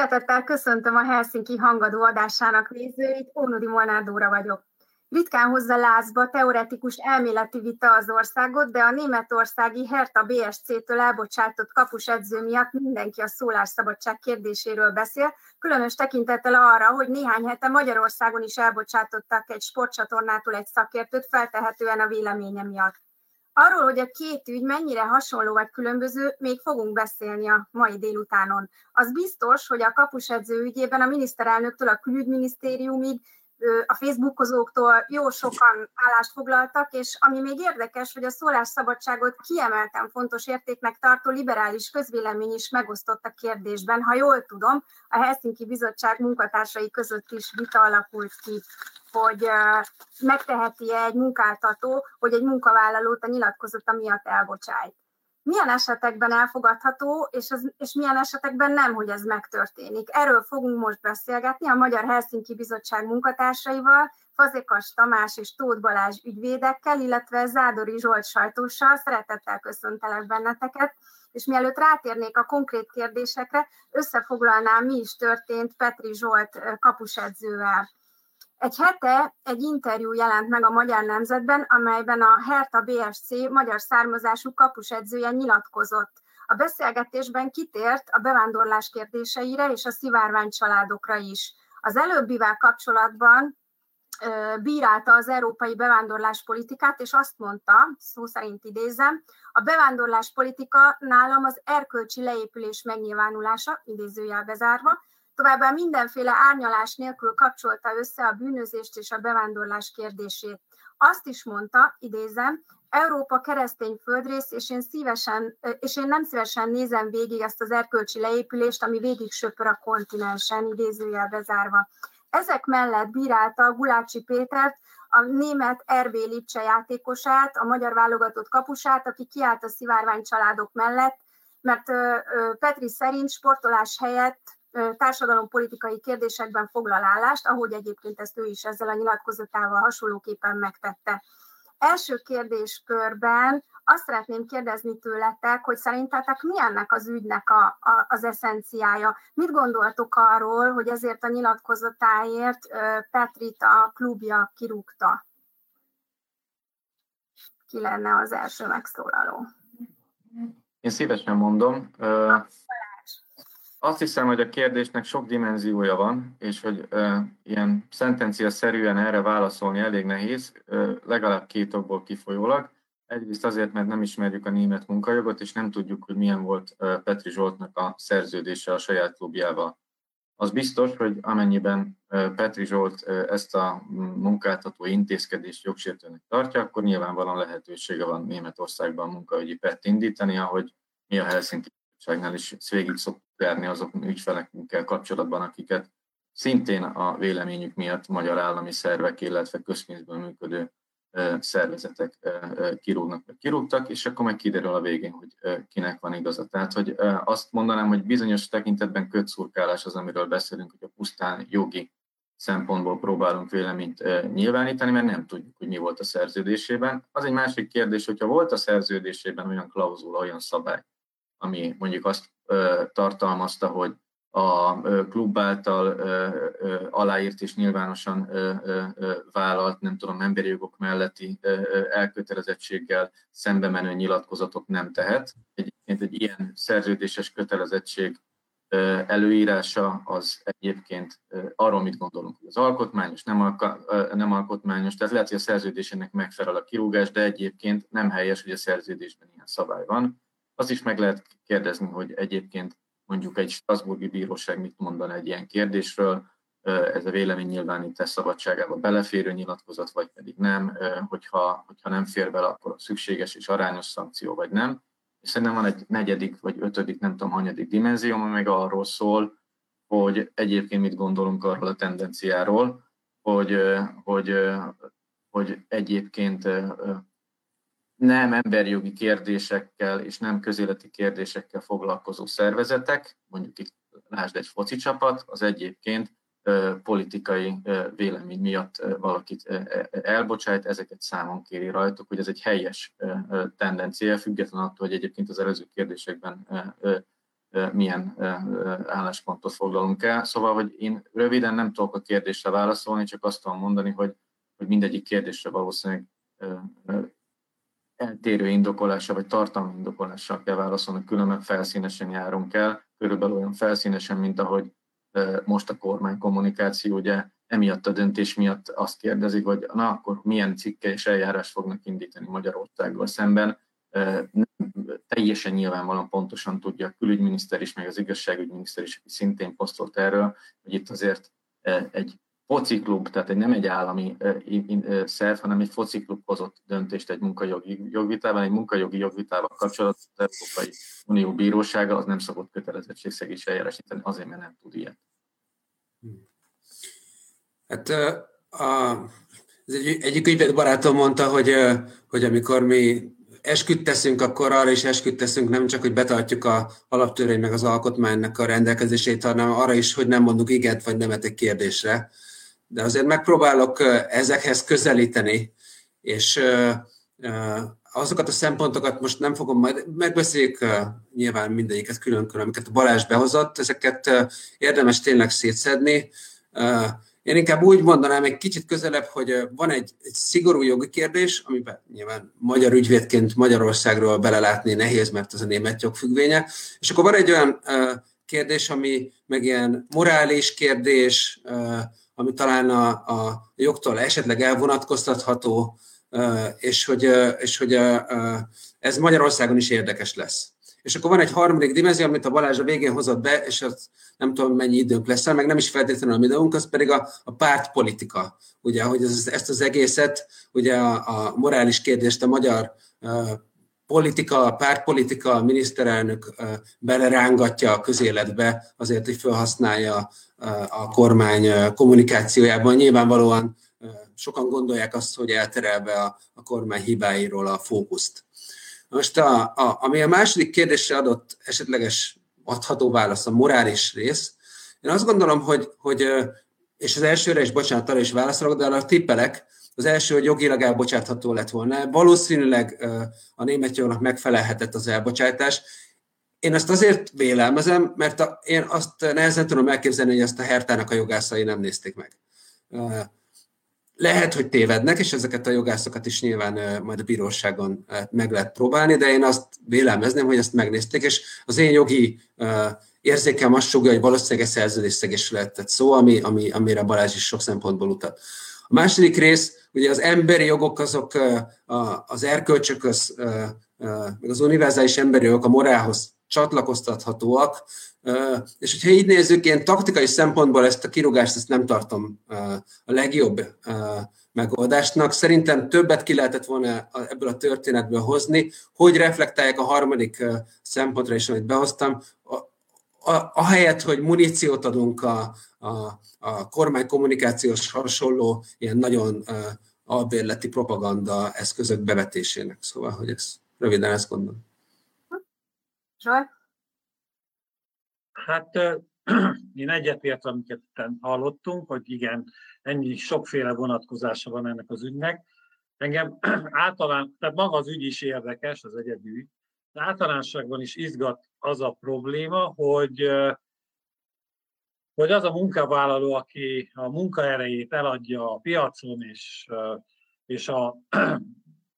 Szeretettel köszöntöm a Helsinki hangadó adásának nézőit, Ónodi Molnár Dóra vagyok. Ritkán hozza lázba teoretikus elméleti vita az országot, de a németországi Hertha BSC-től elbocsátott kapusedző miatt mindenki a szólásszabadság kérdéséről beszél, különös tekintettel arra, hogy néhány hete Magyarországon is elbocsátottak egy sportcsatornától egy szakértőt, feltehetően a véleménye miatt. Arról, hogy a két ügy mennyire hasonló vagy különböző, még fogunk beszélni a mai délutánon. Az biztos, hogy a kapusedző ügyében a miniszterelnöktől a külügyminisztériumig a Facebookozóktól jó sokan állást foglaltak, és ami még érdekes, hogy a szólásszabadságot kiemelten fontos értéknek tartó liberális közvélemény is megosztott a kérdésben. Ha jól tudom, a Helsinki Bizottság munkatársai között is vita alakult ki, hogy megteheti -e egy munkáltató, hogy egy munkavállalót a nyilatkozata miatt elbocsájt milyen esetekben elfogadható, és, ez, és milyen esetekben nem, hogy ez megtörténik. Erről fogunk most beszélgetni a Magyar Helsinki Bizottság munkatársaival, Fazekas Tamás és Tóth Balázs ügyvédekkel, illetve Zádori Zsolt sajtóssal. Szeretettel köszöntelek benneteket, és mielőtt rátérnék a konkrét kérdésekre, összefoglalnám, mi is történt Petri Zsolt kapusedzővel. Egy hete egy interjú jelent meg a Magyar Nemzetben, amelyben a Herta BSC magyar származású kapusedzője nyilatkozott. A beszélgetésben kitért a bevándorlás kérdéseire és a szivárvány családokra is. Az előbbivel kapcsolatban bírálta az európai bevándorláspolitikát, és azt mondta, szó szerint idézem, a bevándorláspolitika nálam az erkölcsi leépülés megnyilvánulása, idézőjelbe zárva, Továbbá mindenféle árnyalás nélkül kapcsolta össze a bűnözést és a bevándorlás kérdését. Azt is mondta, idézem, Európa keresztény földrész, és én, szívesen, és én nem szívesen nézem végig ezt az erkölcsi leépülést, ami végig söpör a kontinensen, idézőjelbe zárva. Ezek mellett bírálta Gulácsi Pétert, a német RB Lipcse játékosát, a magyar válogatott kapusát, aki kiállt a szivárvány családok mellett, mert Petri szerint sportolás helyett társadalompolitikai kérdésekben foglal állást, ahogy egyébként ezt ő is ezzel a nyilatkozatával hasonlóképpen megtette. Első kérdéskörben azt szeretném kérdezni tőletek, hogy szerintetek mi ennek az ügynek a, a, az eszenciája? Mit gondoltok arról, hogy ezért a nyilatkozatáért Petrit a klubja kirúgta? Ki lenne az első megszólaló? Én szívesen mondom. Azt hiszem, hogy a kérdésnek sok dimenziója van, és hogy uh, ilyen szentencia-szerűen erre válaszolni elég nehéz, uh, legalább két okból kifolyólag. Egyrészt azért, mert nem ismerjük a német munkajogot, és nem tudjuk, hogy milyen volt Petri Zsoltnak a szerződése a saját klubjával. Az biztos, hogy amennyiben Petri Zsolt ezt a munkáltató intézkedést jogsértőnek tartja, akkor nyilvánvalóan lehetősége van Németországban munkaügyi pert indítani, ahogy mi a Helsinki bizottságnál is végig szoktuk járni azok ügyfelekkel kapcsolatban, akiket szintén a véleményük miatt magyar állami szervek, illetve közpénzből működő szervezetek kirúgnak, vagy kirúgtak, és akkor meg kiderül a végén, hogy kinek van igaza. Tehát, hogy azt mondanám, hogy bizonyos tekintetben kötszurkálás az, amiről beszélünk, hogy a pusztán jogi szempontból próbálunk véleményt nyilvánítani, mert nem tudjuk, hogy mi volt a szerződésében. Az egy másik kérdés, hogyha volt a szerződésében olyan klauzula, olyan szabály, ami mondjuk azt tartalmazta, hogy a klub által aláírt és nyilvánosan vállalt, nem tudom, emberi jogok melletti elkötelezettséggel szembe menő nyilatkozatot nem tehet. Egyébként egy ilyen szerződéses kötelezettség előírása az egyébként arról mit gondolunk, hogy az alkotmányos, nem, alka, nem alkotmányos, tehát lehet, hogy a szerződésének megfelel a kirúgás, de egyébként nem helyes, hogy a szerződésben ilyen szabály van. Az is meg lehet kérdezni, hogy egyébként mondjuk egy Strasburgi bíróság mit mondan egy ilyen kérdésről, ez a vélemény nyilvánítás szabadságába beleférő nyilatkozat, vagy pedig nem, hogyha, hogyha nem fér bele, akkor szükséges és arányos szankció, vagy nem. És szerintem van egy negyedik, vagy ötödik, nem tudom, hanyadik dimenzió, ami meg arról szól, hogy egyébként mit gondolunk arról a tendenciáról, hogy, hogy, hogy egyébként nem emberjogi kérdésekkel és nem közéleti kérdésekkel foglalkozó szervezetek, mondjuk itt lásd egy foci csapat, az egyébként politikai vélemény miatt valakit elbocsájt, ezeket számon kéri rajtuk, hogy ez egy helyes tendencia, független attól, hogy egyébként az előző kérdésekben milyen álláspontot foglalunk el. Szóval, hogy én röviden nem tudok a kérdésre válaszolni, csak azt tudom mondani, hogy, hogy mindegyik kérdésre valószínűleg eltérő indokolása vagy tartalmi indokolással kell válaszolni, különben felszínesen járunk el, körülbelül olyan felszínesen, mint ahogy most a kormány kommunikáció, ugye emiatt a döntés miatt azt kérdezik, hogy na akkor milyen cikke és eljárás fognak indítani Magyarországgal szemben. Nem teljesen nyilvánvalóan pontosan tudja a külügyminiszter is, meg az igazságügyminiszter is, aki szintén posztolt erről, hogy itt azért egy fociklub, tehát egy, nem egy állami szerv, hanem egy fociklub hozott döntést egy munkajogi jogvitában, egy munkajogi jogvitával kapcsolatban az Európai Unió Bírósága az nem szabott kötelezettségszegés eljárásítani, azért, mert nem tud ilyet. Hát a, az egy, egyik ügyvéd barátom mondta, hogy, hogy amikor mi esküdt teszünk, akkor arra is esküdt teszünk, nem csak, hogy betartjuk a alaptörvény meg az alkotmánynak a rendelkezését, hanem arra is, hogy nem mondunk igent vagy nemet egy kérdésre de azért megpróbálok ezekhez közelíteni, és azokat a szempontokat most nem fogom majd, megbeszéljük nyilván mindegyiket külön-külön, amiket a Balázs behozott, ezeket érdemes tényleg szétszedni. Én inkább úgy mondanám egy kicsit közelebb, hogy van egy, egy szigorú jogi kérdés, amiben nyilván magyar ügyvédként Magyarországról belelátni nehéz, mert az a német jog függvénye, és akkor van egy olyan kérdés, ami meg ilyen morális kérdés, ami talán a, a jogtól esetleg elvonatkoztatható, és hogy, és hogy ez Magyarországon is érdekes lesz. És akkor van egy harmadik dimenzió, amit a Balázs a végén hozott be, és az nem tudom mennyi időnk lesz, meg nem is feltétlenül a időnk, az pedig a, a pártpolitika. Ugye, hogy ez, ezt az egészet, ugye a, a morális kérdést a magyar politika, pártpolitika, a miniszterelnök belerángatja a közéletbe azért, hogy felhasználja a kormány kommunikációjában. Nyilvánvalóan sokan gondolják azt, hogy elterelve a, kormány hibáiról a fókuszt. Most a, a, ami a második kérdésre adott esetleges adható válasz, a morális rész, én azt gondolom, hogy, hogy és az elsőre is, bocsánat, arra is válaszolok, de arra tippelek, az első, hogy jogilag elbocsátható lett volna. Valószínűleg a német jognak megfelelhetett az elbocsátás. Én ezt azért vélelmezem, mert a, én azt nehezen tudom elképzelni, hogy ezt a Hertának a jogászai nem nézték meg. Lehet, hogy tévednek, és ezeket a jogászokat is nyilván majd a bíróságon meg lehet próbálni, de én azt vélelmezném, hogy ezt megnézték, és az én jogi érzékem azt sugja, hogy valószínűleg egy szerződésszegésről lehetett szó, ami, ami, amire Balázs is sok szempontból utat. A második rész, ugye az emberi jogok azok az erkölcsökhöz, meg az univerzális emberi jogok a morálhoz csatlakoztathatóak, és hogyha így nézzük, én taktikai szempontból ezt a kirúgást ezt nem tartom a legjobb megoldásnak. Szerintem többet ki lehetett volna ebből a történetből hozni, hogy reflektálják a harmadik szempontra is, amit behoztam, ahelyett, hogy muníciót adunk a, a, a kormány kommunikációs hasonló ilyen nagyon albérleti propaganda eszközök bevetésének. Szóval, hogy ez röviden ezt gondolom. Zsolt? Hát én egyetért, amiket hallottunk, hogy igen, ennyi sokféle vonatkozása van ennek az ügynek. Engem általán, tehát maga az ügy is érdekes, az egyedi ügy, de általánosságban is izgat az a probléma, hogy hogy az a munkavállaló, aki a munkaerejét eladja a piacon, és, és a,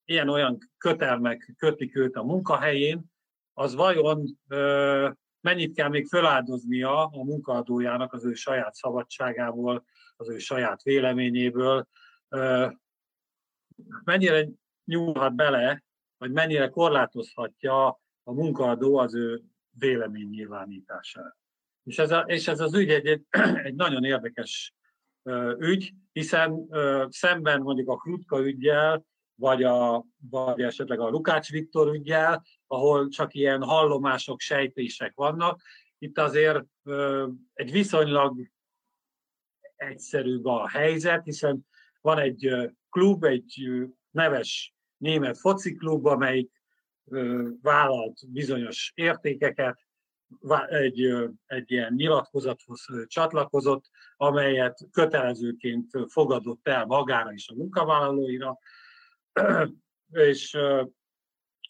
ilyen-olyan kötelmek kötik őt a munkahelyén, az vajon mennyit kell még feláldoznia a munkaadójának az ő saját szabadságából, az ő saját véleményéből, mennyire nyúlhat bele, vagy mennyire korlátozhatja a munkaadó az ő véleménynyilvánítását. És ez, a, és ez az ügy egy, egy, egy nagyon érdekes ügy, hiszen szemben mondjuk a Krutka ügyjel, vagy, a, vagy esetleg a Lukács Viktor ügyjel, ahol csak ilyen hallomások, sejtések vannak, itt azért egy viszonylag egyszerűbb a helyzet, hiszen van egy klub, egy neves német fociklub, amelyik vállalt bizonyos értékeket, egy, egy ilyen nyilatkozathoz csatlakozott, amelyet kötelezőként fogadott el magára és a munkavállalóira, és,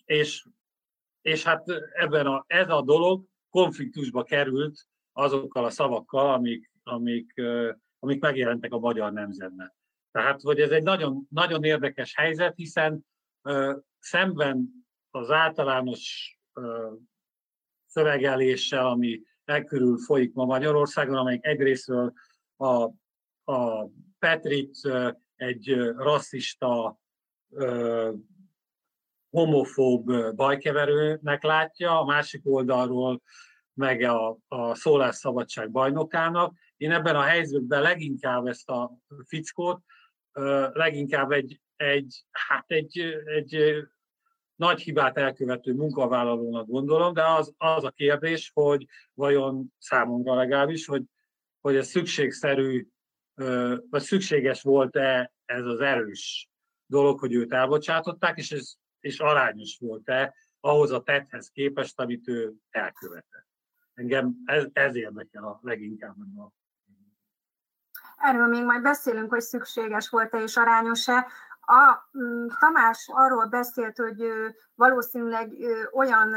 és, és hát ebben a, ez a dolog konfliktusba került azokkal a szavakkal, amik, amik, amik megjelentek a magyar nemzetben. Tehát, hogy ez egy nagyon, nagyon érdekes helyzet, hiszen szemben az általános szövegeléssel, ami elkörül folyik ma Magyarországon, amelyik egyrésztről a, a Petrit egy rasszista, homofób bajkeverőnek látja, a másik oldalról meg a, a szólásszabadság bajnokának. Én ebben a helyzetben leginkább ezt a fickót, leginkább egy, egy, hát egy, egy nagy hibát elkövető munkavállalónak gondolom, de az, az a kérdés, hogy vajon számomra legalábbis, hogy, hogy ez szükségszerű, vagy szükséges volt-e ez az erős dolog, hogy őt elbocsátották, és ez és arányos volt-e ahhoz a tetthez képest, amit ő elkövetett. Engem ez, ez érdekel a leginkább. A... Erről még majd beszélünk, hogy szükséges volt-e és arányos-e. A mm, Tamás arról beszélt, hogy valószínűleg olyan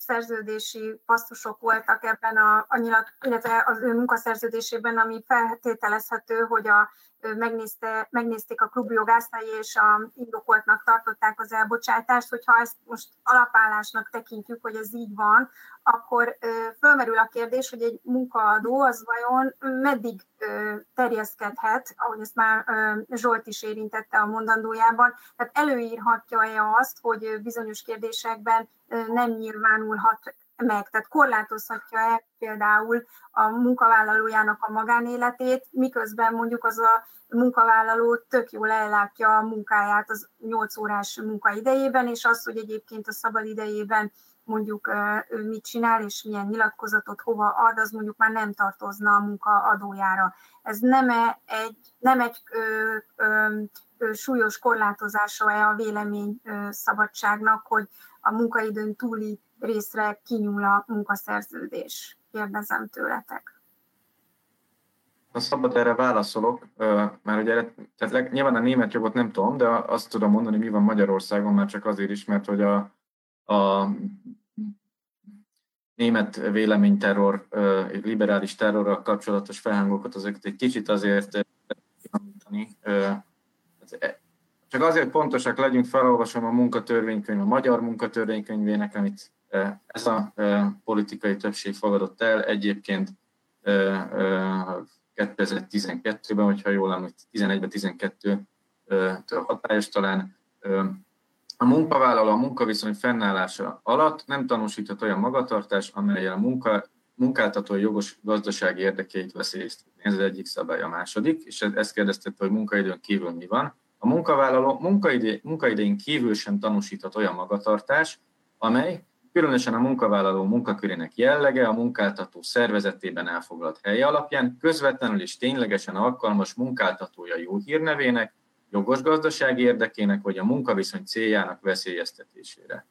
szerződési passzusok voltak ebben a, a nyilat, illetve az ő munkaszerződésében, ami feltételezhető, hogy a, megnézte, megnézték a klubjogászai, és a indokoltnak tartották az elbocsátást, hogyha ezt most alapállásnak tekintjük, hogy ez így van, akkor fölmerül a kérdés, hogy egy munkaadó az vajon meddig terjeszkedhet, ahogy ezt már Zsolt is érintette a mondandójában, tehát előírhatja-e azt, hogy bizonyos kérdésekben nem nyilvánulhat meg, tehát korlátozhatja-e például a munkavállalójának a magánéletét, miközben mondjuk az a munkavállaló tök jól ellátja a munkáját az 8 órás munkaidejében, és az, hogy egyébként a szabad idejében mondjuk ő mit csinál, és milyen nyilatkozatot hova ad, az mondjuk már nem tartozna a munkaadójára. Ez nem egy, nem egy ö, ö, ö, súlyos korlátozása-e a vélemény szabadságnak, hogy a munkaidőn túli részre kinyúl a munkaszerződés? Kérdezem tőletek. A szabad erre válaszolok, mert ugye tehát nyilván a német jogot nem tudom, de azt tudom mondani, mi van Magyarországon, már csak azért is, mert hogy a, a német véleményterror, liberális terrorral kapcsolatos felhangokat, azokat egy kicsit azért csak azért pontosak legyünk, felolvasom a munkatörvénykönyv, a magyar munkatörvénykönyvének, amit ez a politikai többség fogadott el. Egyébként 2012-ben, hogyha jól emlékszem, 11-ben, 12 hatályos talán, a munkavállaló a munkaviszony fennállása alatt nem tanúsíthat olyan magatartás, amelyel a munka, munkáltatói jogos gazdasági érdekeit veszélyezteti. Ez az egyik szabály, a második, és ezt kérdezte, hogy munkaidőn kívül mi van. A munkavállaló munkaidő, munkaidején kívül sem tanúsíthat olyan magatartás, amely különösen a munkavállaló munkakörének jellege a munkáltató szervezetében elfoglalt helye alapján közvetlenül és ténylegesen alkalmas munkáltatója jó hírnevének, jogos gazdasági érdekének vagy a munkaviszony céljának veszélyeztetésére.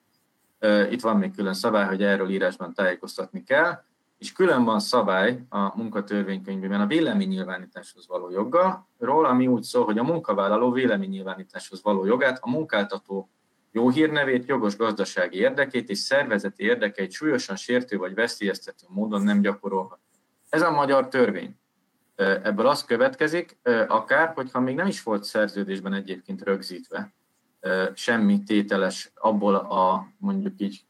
Itt van még külön szabály, hogy erről írásban tájékoztatni kell, és külön van szabály a munkatörvénykönyvében a véleménynyilvánításhoz való joggal, ami úgy szól, hogy a munkavállaló véleménynyilvánításhoz való jogát a munkáltató jó hírnevét, jogos gazdasági érdekét és szervezeti érdekeit súlyosan sértő vagy veszélyeztető módon nem gyakorolhat. Ez a magyar törvény. Ebből az következik, akár, hogyha még nem is volt szerződésben egyébként rögzítve semmi tételes abból a mondjuk így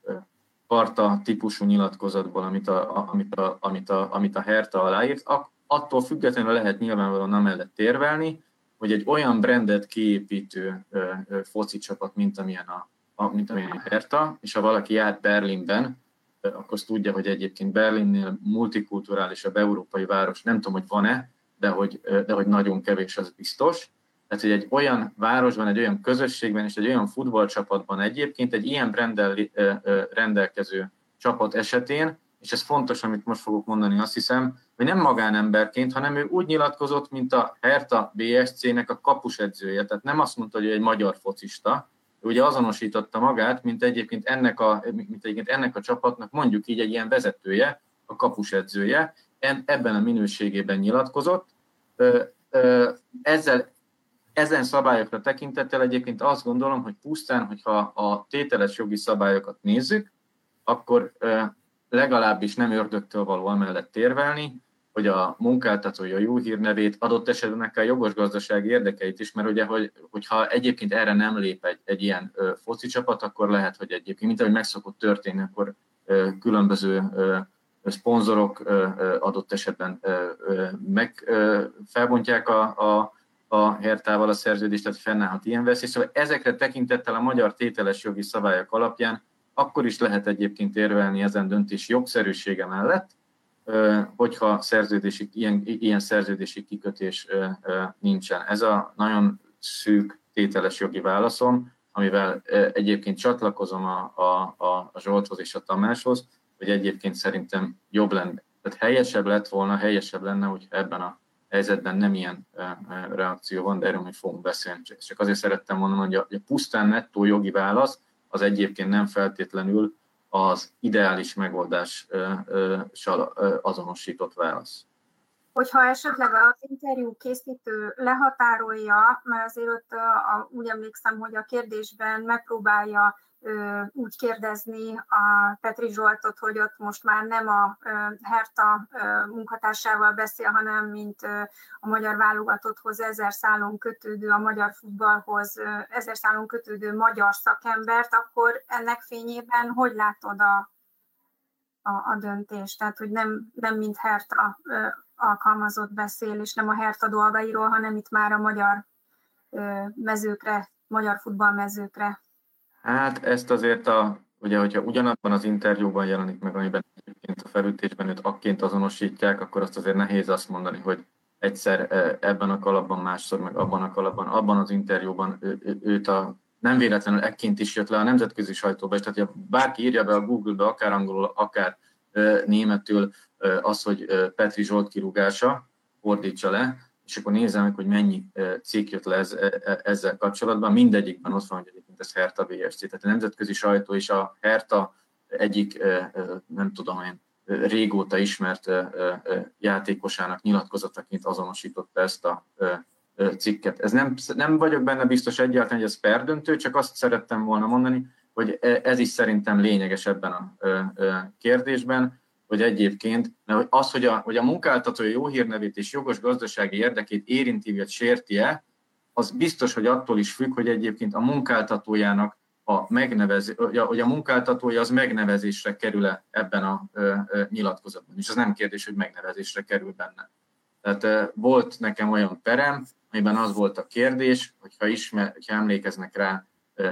karta típusú nyilatkozatból, amit a, amit a, amit a, amit a Herta aláírt, attól függetlenül lehet nyilvánvalóan amellett térvelni, hogy egy olyan brandet kiépítő foci csapat, mint amilyen a, a, mint amilyen a Herta, és ha valaki járt Berlinben, akkor azt tudja, hogy egyébként Berlinnél multikulturálisabb európai város, nem tudom, hogy van-e, de hogy, de hogy nagyon kevés, az biztos. Tehát, hogy egy olyan városban, egy olyan közösségben és egy olyan futballcsapatban egyébként egy ilyen brendel rendelkező csapat esetén, és ez fontos, amit most fogok mondani, azt hiszem, hogy nem magánemberként, hanem ő úgy nyilatkozott, mint a Herta BSC-nek a kapusedzője. Tehát nem azt mondta, hogy ő egy magyar focista, ő ugye azonosította magát, mint egyébként ennek a, mint egyébként ennek a csapatnak mondjuk így egy ilyen vezetője, a kapusedzője, ebben a minőségében nyilatkozott. Ezzel ezen szabályokra tekintettel egyébként azt gondolom, hogy pusztán, hogyha a tételes jogi szabályokat nézzük, akkor legalábbis nem ördögtől való amellett térvelni, hogy a munkáltatója jó hírnevét, adott esetben akár jogos gazdasági érdekeit is, mert ugye, hogy, hogyha egyébként erre nem lép egy, egy ilyen ö, foci csapat, akkor lehet, hogy egyébként, mint ahogy megszokott történni, akkor ö, különböző ö, szponzorok ö, adott esetben ö, ö, meg ö, felbontják a, a, a hertával a szerződést, tehát fennállhat ilyen veszély. Szóval ezekre tekintettel a magyar tételes jogi szabályok alapján akkor is lehet egyébként érvelni ezen döntés jogszerűsége mellett, hogyha szerződési, ilyen, ilyen szerződési kikötés nincsen. Ez a nagyon szűk tételes jogi válaszom, amivel egyébként csatlakozom a, a, a Zsolthoz és a Tamáshoz, hogy egyébként szerintem jobb lenne, tehát helyesebb lett volna, helyesebb lenne, hogy ebben a helyzetben nem ilyen reakció van, de erről még fogunk beszélni. Csak azért szerettem mondani, hogy a, a pusztán nettó jogi válasz az egyébként nem feltétlenül az ideális megoldással azonosított válasz. Hogyha esetleg az interjú készítő lehatárolja, mert azért ott úgy emlékszem, hogy a kérdésben megpróbálja úgy kérdezni a Petri Zsoltot, hogy ott most már nem a Herta munkatársával beszél, hanem mint a magyar válogatotthoz ezer szálon kötődő, a magyar futballhoz ezer szálon kötődő magyar szakembert, akkor ennek fényében hogy látod a, a, a döntést? Tehát, hogy nem, nem mint Herta alkalmazott beszél, és nem a Herta dolgairól, hanem itt már a magyar mezőkre, magyar futballmezőkre Hát ezt azért a, ugye, hogyha ugyanabban az interjúban jelenik meg, amiben egyébként a felütésben őt akként azonosítják, akkor azt azért nehéz azt mondani, hogy egyszer e, ebben a kalapban, másszor meg abban a kalapban, abban az interjúban ő, ő, őt a nem véletlenül ekként is jött le a nemzetközi sajtóba, és tehát ha bárki írja be a Google-be, akár angolul, akár e, németül e, az, hogy Petri Zsolt kirúgása, fordítsa le, és akkor nézem meg, hogy mennyi cikk jött le ez, ezzel kapcsolatban. Mindegyikben ott van, hogy egyébként ez Herta BSC, tehát a nemzetközi sajtó és a Herta egyik, nem tudom én, régóta ismert játékosának nyilatkozataként azonosította ezt a cikket. Ez nem, nem vagyok benne biztos egyáltalán, hogy ez perdöntő, csak azt szerettem volna mondani, hogy e, ez is szerintem lényeges ebben a kérdésben, hogy egyébként mert az, hogy a, hogy a munkáltatója jó hírnevét és jogos gazdasági érdekét érinti vagy sérti-e, az biztos, hogy attól is függ, hogy egyébként a munkáltatójának a megnevezés, hogy a munkáltatója az megnevezésre kerül-e ebben a ö, ö, nyilatkozatban. És az nem kérdés, hogy megnevezésre kerül benne. Tehát volt nekem olyan perem, amiben az volt a kérdés, hogyha, ismer, hogyha emlékeznek rá,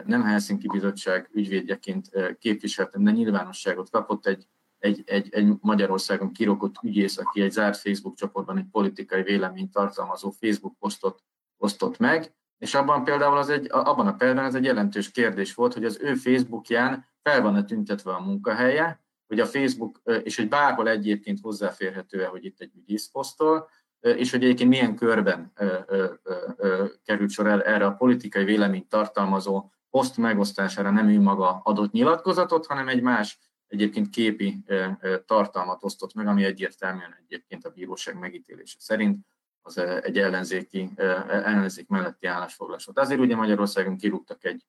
nem Helsinki Bizottság ügyvédjeként képviseltem, de nyilvánosságot kapott egy egy, egy, egy Magyarországon kirokott ügyész, aki egy zárt Facebook csoportban egy politikai véleményt tartalmazó Facebook posztot osztott meg, és abban például az egy, abban a példában ez egy jelentős kérdés volt, hogy az ő Facebookján fel van-e tüntetve a munkahelye, hogy a Facebook, és hogy bárhol egyébként hozzáférhető-e, hogy itt egy ügyész posztol, és hogy egyébként milyen körben került sor erre a politikai véleményt tartalmazó poszt megosztására nem ő maga adott nyilatkozatot, hanem egy más egyébként képi tartalmat osztott meg, ami egyértelműen egyébként a bíróság megítélése szerint az egy ellenzéki, ellenzék melletti állásfoglalás volt. Azért ugye Magyarországon kirúgtak egy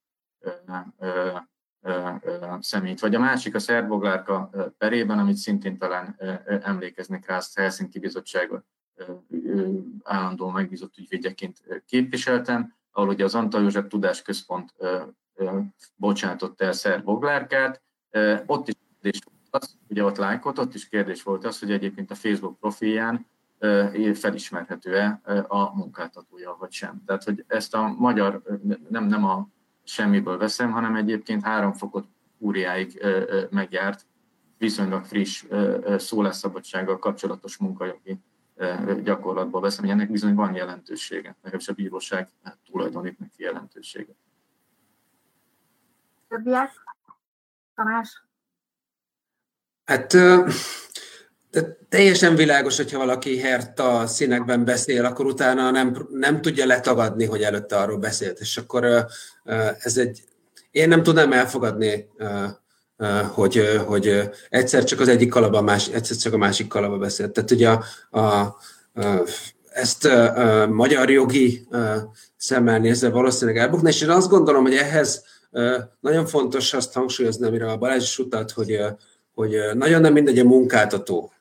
szemét. Vagy a másik a Szerboglárka perében, amit szintén talán emlékeznek rá, azt Helsinki Bizottság állandó megbízott ügyvédjeként képviseltem, ahol ugye az Antal József Tudás Központ bocsátott el Szerboglárkát, ott is kérdés volt az, ugye ott lájkot, ott is kérdés volt az, hogy egyébként a Facebook profilján felismerhető-e a munkáltatója, vagy sem. Tehát, hogy ezt a magyar, nem, nem a semmiből veszem, hanem egyébként három fokot úriáig megjárt, viszonylag friss szólásszabadsággal kapcsolatos munkajogi gyakorlatból veszem, hogy ennek bizony van jelentősége, legalábbis a bíróság tulajdonít neki jelentőséget. Többiek? Tamás? Hát teljesen világos, hogyha valaki Herta színekben beszél, akkor utána nem, nem tudja letagadni, hogy előtte arról beszélt. És akkor ez egy, én nem tudnám elfogadni, hogy, hogy egyszer csak az egyik kalapban, más, egyszer csak a másik kalapban beszélt. Tehát ugye a, a, ezt a, a magyar jogi szemmel nézve valószínűleg elbukni, és én azt gondolom, hogy ehhez nagyon fontos azt hangsúlyozni, amire a Balázs is utalt, hogy hogy nagyon nem mindegy a munkáltató.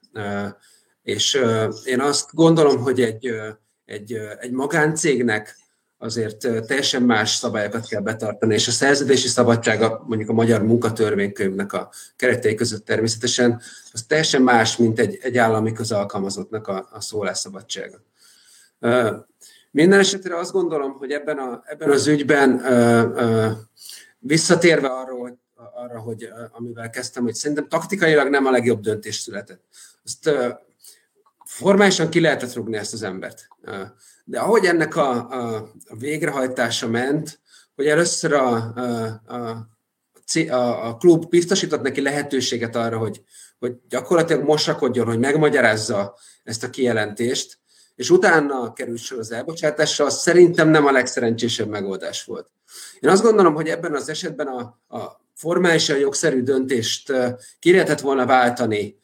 És én azt gondolom, hogy egy, egy, egy magáncégnek azért teljesen más szabályokat kell betartani, és a szerződési szabadsága mondjuk a magyar munkatörvénykönyvnek a keretei között természetesen, az teljesen más, mint egy, egy állami közalkalmazottnak a, a szólásszabadsága. Minden esetre azt gondolom, hogy ebben, a, ebben az ügyben visszatérve arról, hogy, arra, hogy amivel kezdtem, hogy szerintem taktikailag nem a legjobb döntés született. Azt formálisan ki lehetett rúgni ezt az embert. De ahogy ennek a, a, a végrehajtása ment, hogy először a, a, a, a klub biztosított neki lehetőséget arra, hogy, hogy gyakorlatilag mosakodjon, hogy megmagyarázza ezt a kijelentést, és utána került sor az elbocsátásra, az szerintem nem a legszerencsésebb megoldás volt. Én azt gondolom, hogy ebben az esetben a, a formálisan jogszerű döntést ki lehetett volna váltani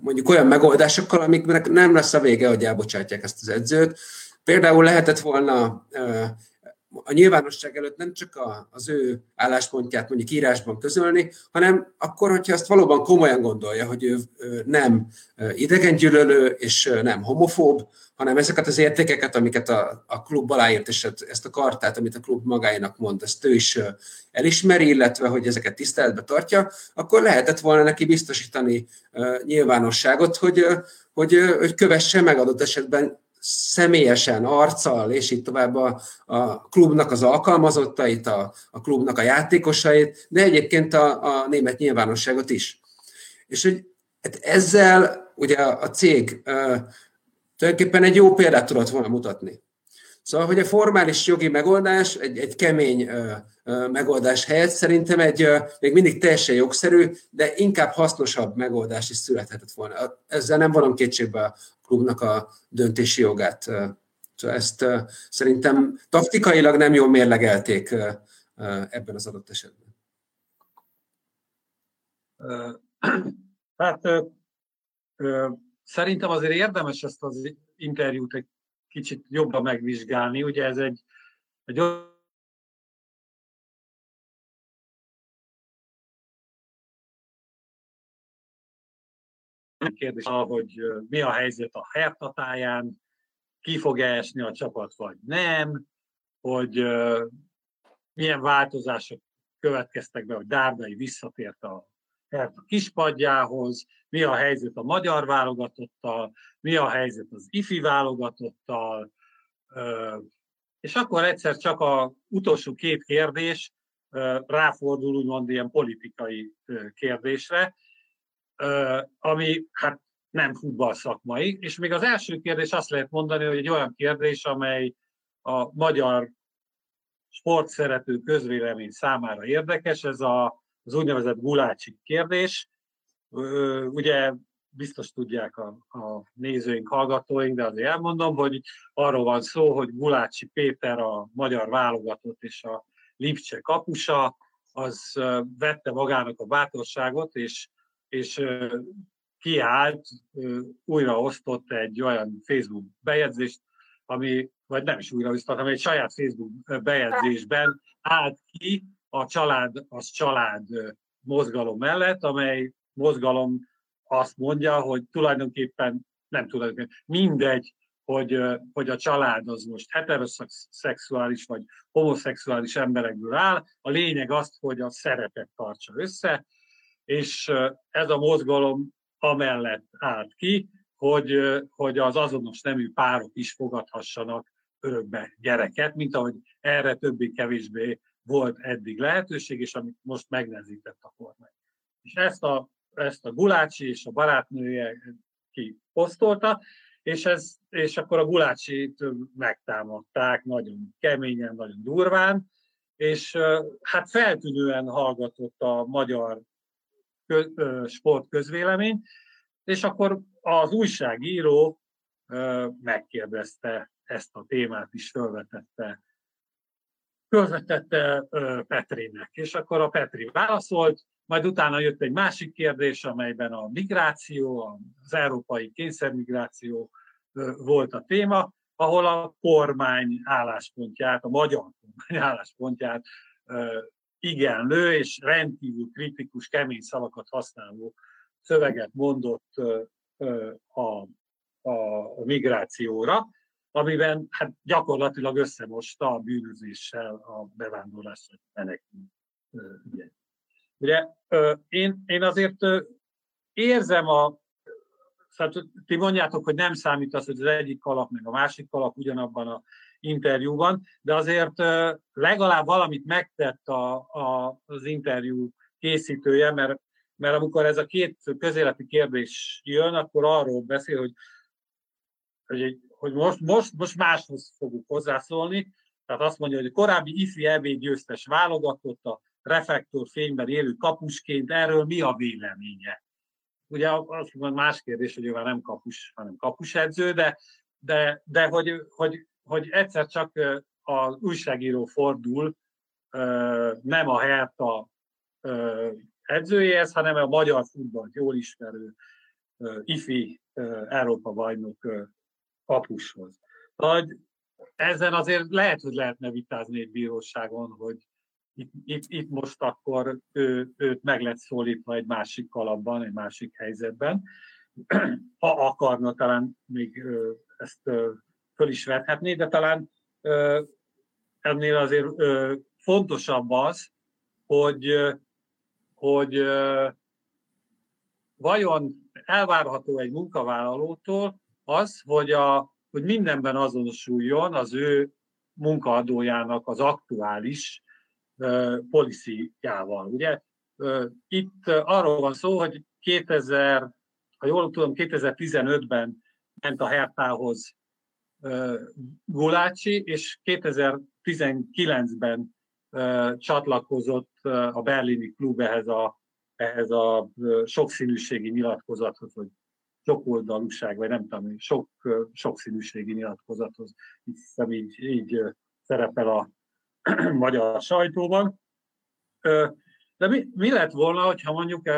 mondjuk olyan megoldásokkal, amiknek nem lesz a vége, hogy elbocsátják ezt az edzőt. Például lehetett volna a nyilvánosság előtt nem csak a, az ő álláspontját mondjuk írásban közölni, hanem akkor, hogyha ezt valóban komolyan gondolja, hogy ő, nem idegengyűlölő és nem homofób, hanem ezeket az értékeket, amiket a, a klub aláírt, és ezt a kartát, amit a klub magáinak mond, ezt ő is elismeri, illetve hogy ezeket tiszteletbe tartja, akkor lehetett volna neki biztosítani nyilvánosságot, hogy, hogy, hogy kövesse meg adott esetben személyesen, arccal, és így tovább a, a klubnak az alkalmazottait, a, a klubnak a játékosait, de egyébként a, a német nyilvánosságot is. És hogy hát ezzel ugye a cég tulajdonképpen egy jó példát tudott volna mutatni. Szóval, hogy a formális jogi megoldás, egy, egy kemény ö, ö, megoldás helyett szerintem egy ö, még mindig teljesen jogszerű, de inkább hasznosabb megoldás is születhetett volna. Ezzel nem vonom kétségbe a klubnak a döntési jogát. Szóval ezt ö, szerintem taktikailag nem jól mérlegelték ö, ö, ebben az adott esetben. Hát Szerintem azért érdemes ezt az interjút egy kicsit jobban megvizsgálni. Ugye ez egy, egy kérdés, hogy mi a helyzet a hertatáján, ki fog esni a csapat, vagy nem, hogy milyen változások következtek be, hogy Dárdai visszatért a a kispadjához, mi a helyzet a magyar válogatottal, mi a helyzet az ifi válogatottal, és akkor egyszer csak a utolsó két kérdés ráfordul úgymond ilyen politikai kérdésre, ami hát nem futball és még az első kérdés azt lehet mondani, hogy egy olyan kérdés, amely a magyar sportszerető közvélemény számára érdekes, ez a az úgynevezett gulácsi kérdés. Ugye biztos tudják a, a nézőink, hallgatóink, de azért elmondom, hogy arról van szó, hogy Gulácsi Péter a magyar válogatott és a Lipcse kapusa, az vette magának a bátorságot, és, és kiállt, újra osztott egy olyan Facebook bejegyzést, ami, vagy nem is újra osztott, hanem egy saját Facebook bejegyzésben állt ki, a család az család mozgalom mellett, amely mozgalom azt mondja, hogy tulajdonképpen nem tulajdonképpen mindegy, hogy, hogy a család az most heteroszexuális vagy homoszexuális emberekből áll. A lényeg az, hogy a szeretet tartsa össze, és ez a mozgalom amellett állt ki, hogy, hogy az azonos nemű párok is fogadhassanak örökbe gyereket, mint ahogy erre többé-kevésbé volt eddig lehetőség, és amit most megnehezített a kormány. És ezt a, ezt a Gulácsi és a barátnője kiposztolta, és, ez, és akkor a Gulácsit megtámadták nagyon keményen, nagyon durván, és hát feltűnően hallgatott a magyar sportközvélemény, és akkor az újságíró megkérdezte ezt a témát is, felvetette fölvetette Petrinek, és akkor a Petri válaszolt, majd utána jött egy másik kérdés, amelyben a migráció, az európai kényszermigráció volt a téma, ahol a kormány álláspontját, a magyar kormány álláspontját igenlő és rendkívül kritikus, kemény szavakat használó szöveget mondott a, a migrációra, amiben hát gyakorlatilag összemosta a bűnözéssel a bevándorlás menekül Ugye én, én azért érzem a, szóval ti mondjátok, hogy nem számít az, hogy az egyik kalap meg a másik kalap ugyanabban a interjúban, de azért legalább valamit megtett a, a, az interjú készítője, mert, mert amikor ez a két közéleti kérdés jön, akkor arról beszél, hogy, hogy, hogy most, most, most máshoz fogunk hozzászólni, tehát azt mondja, hogy a korábbi ifi EB győztes válogatott a reflektorfényben élő kapusként, erről mi a véleménye? Ugye az más kérdés, hogy ő már nem kapus, hanem kapusedző, de, de, de hogy, hogy, hogy egyszer csak az újságíró fordul nem a Herta edzőjéhez, hanem a magyar futballt jól ismerő ifi Európa bajnok kapushoz. Vagy ezen azért lehet, hogy lehetne vitázni egy bíróságon, hogy itt, itt, itt most akkor ő, őt meg lehet szólítva egy másik kalapban, egy másik helyzetben. Ha akarna, talán még ezt föl is vethetné, de talán ennél azért fontosabb az, hogy, hogy vajon elvárható egy munkavállalótól az, hogy, a, hogy mindenben azonosuljon az ő munkaadójának az aktuális policyjával. Ugye itt arról van szó, hogy 2000, ha jól tudom, 2015-ben ment a Hertához Gulácsi, és 2019-ben csatlakozott a berlini klub ehhez a, ehhez a sokszínűségi nyilatkozathoz, vagy sokoldalúság, vagy nem tudom, sok, sokszínűségi nyilatkozathoz, hiszem így, így szerepel a magyar sajtóban. De mi, mi lett volna, hogyha mondjuk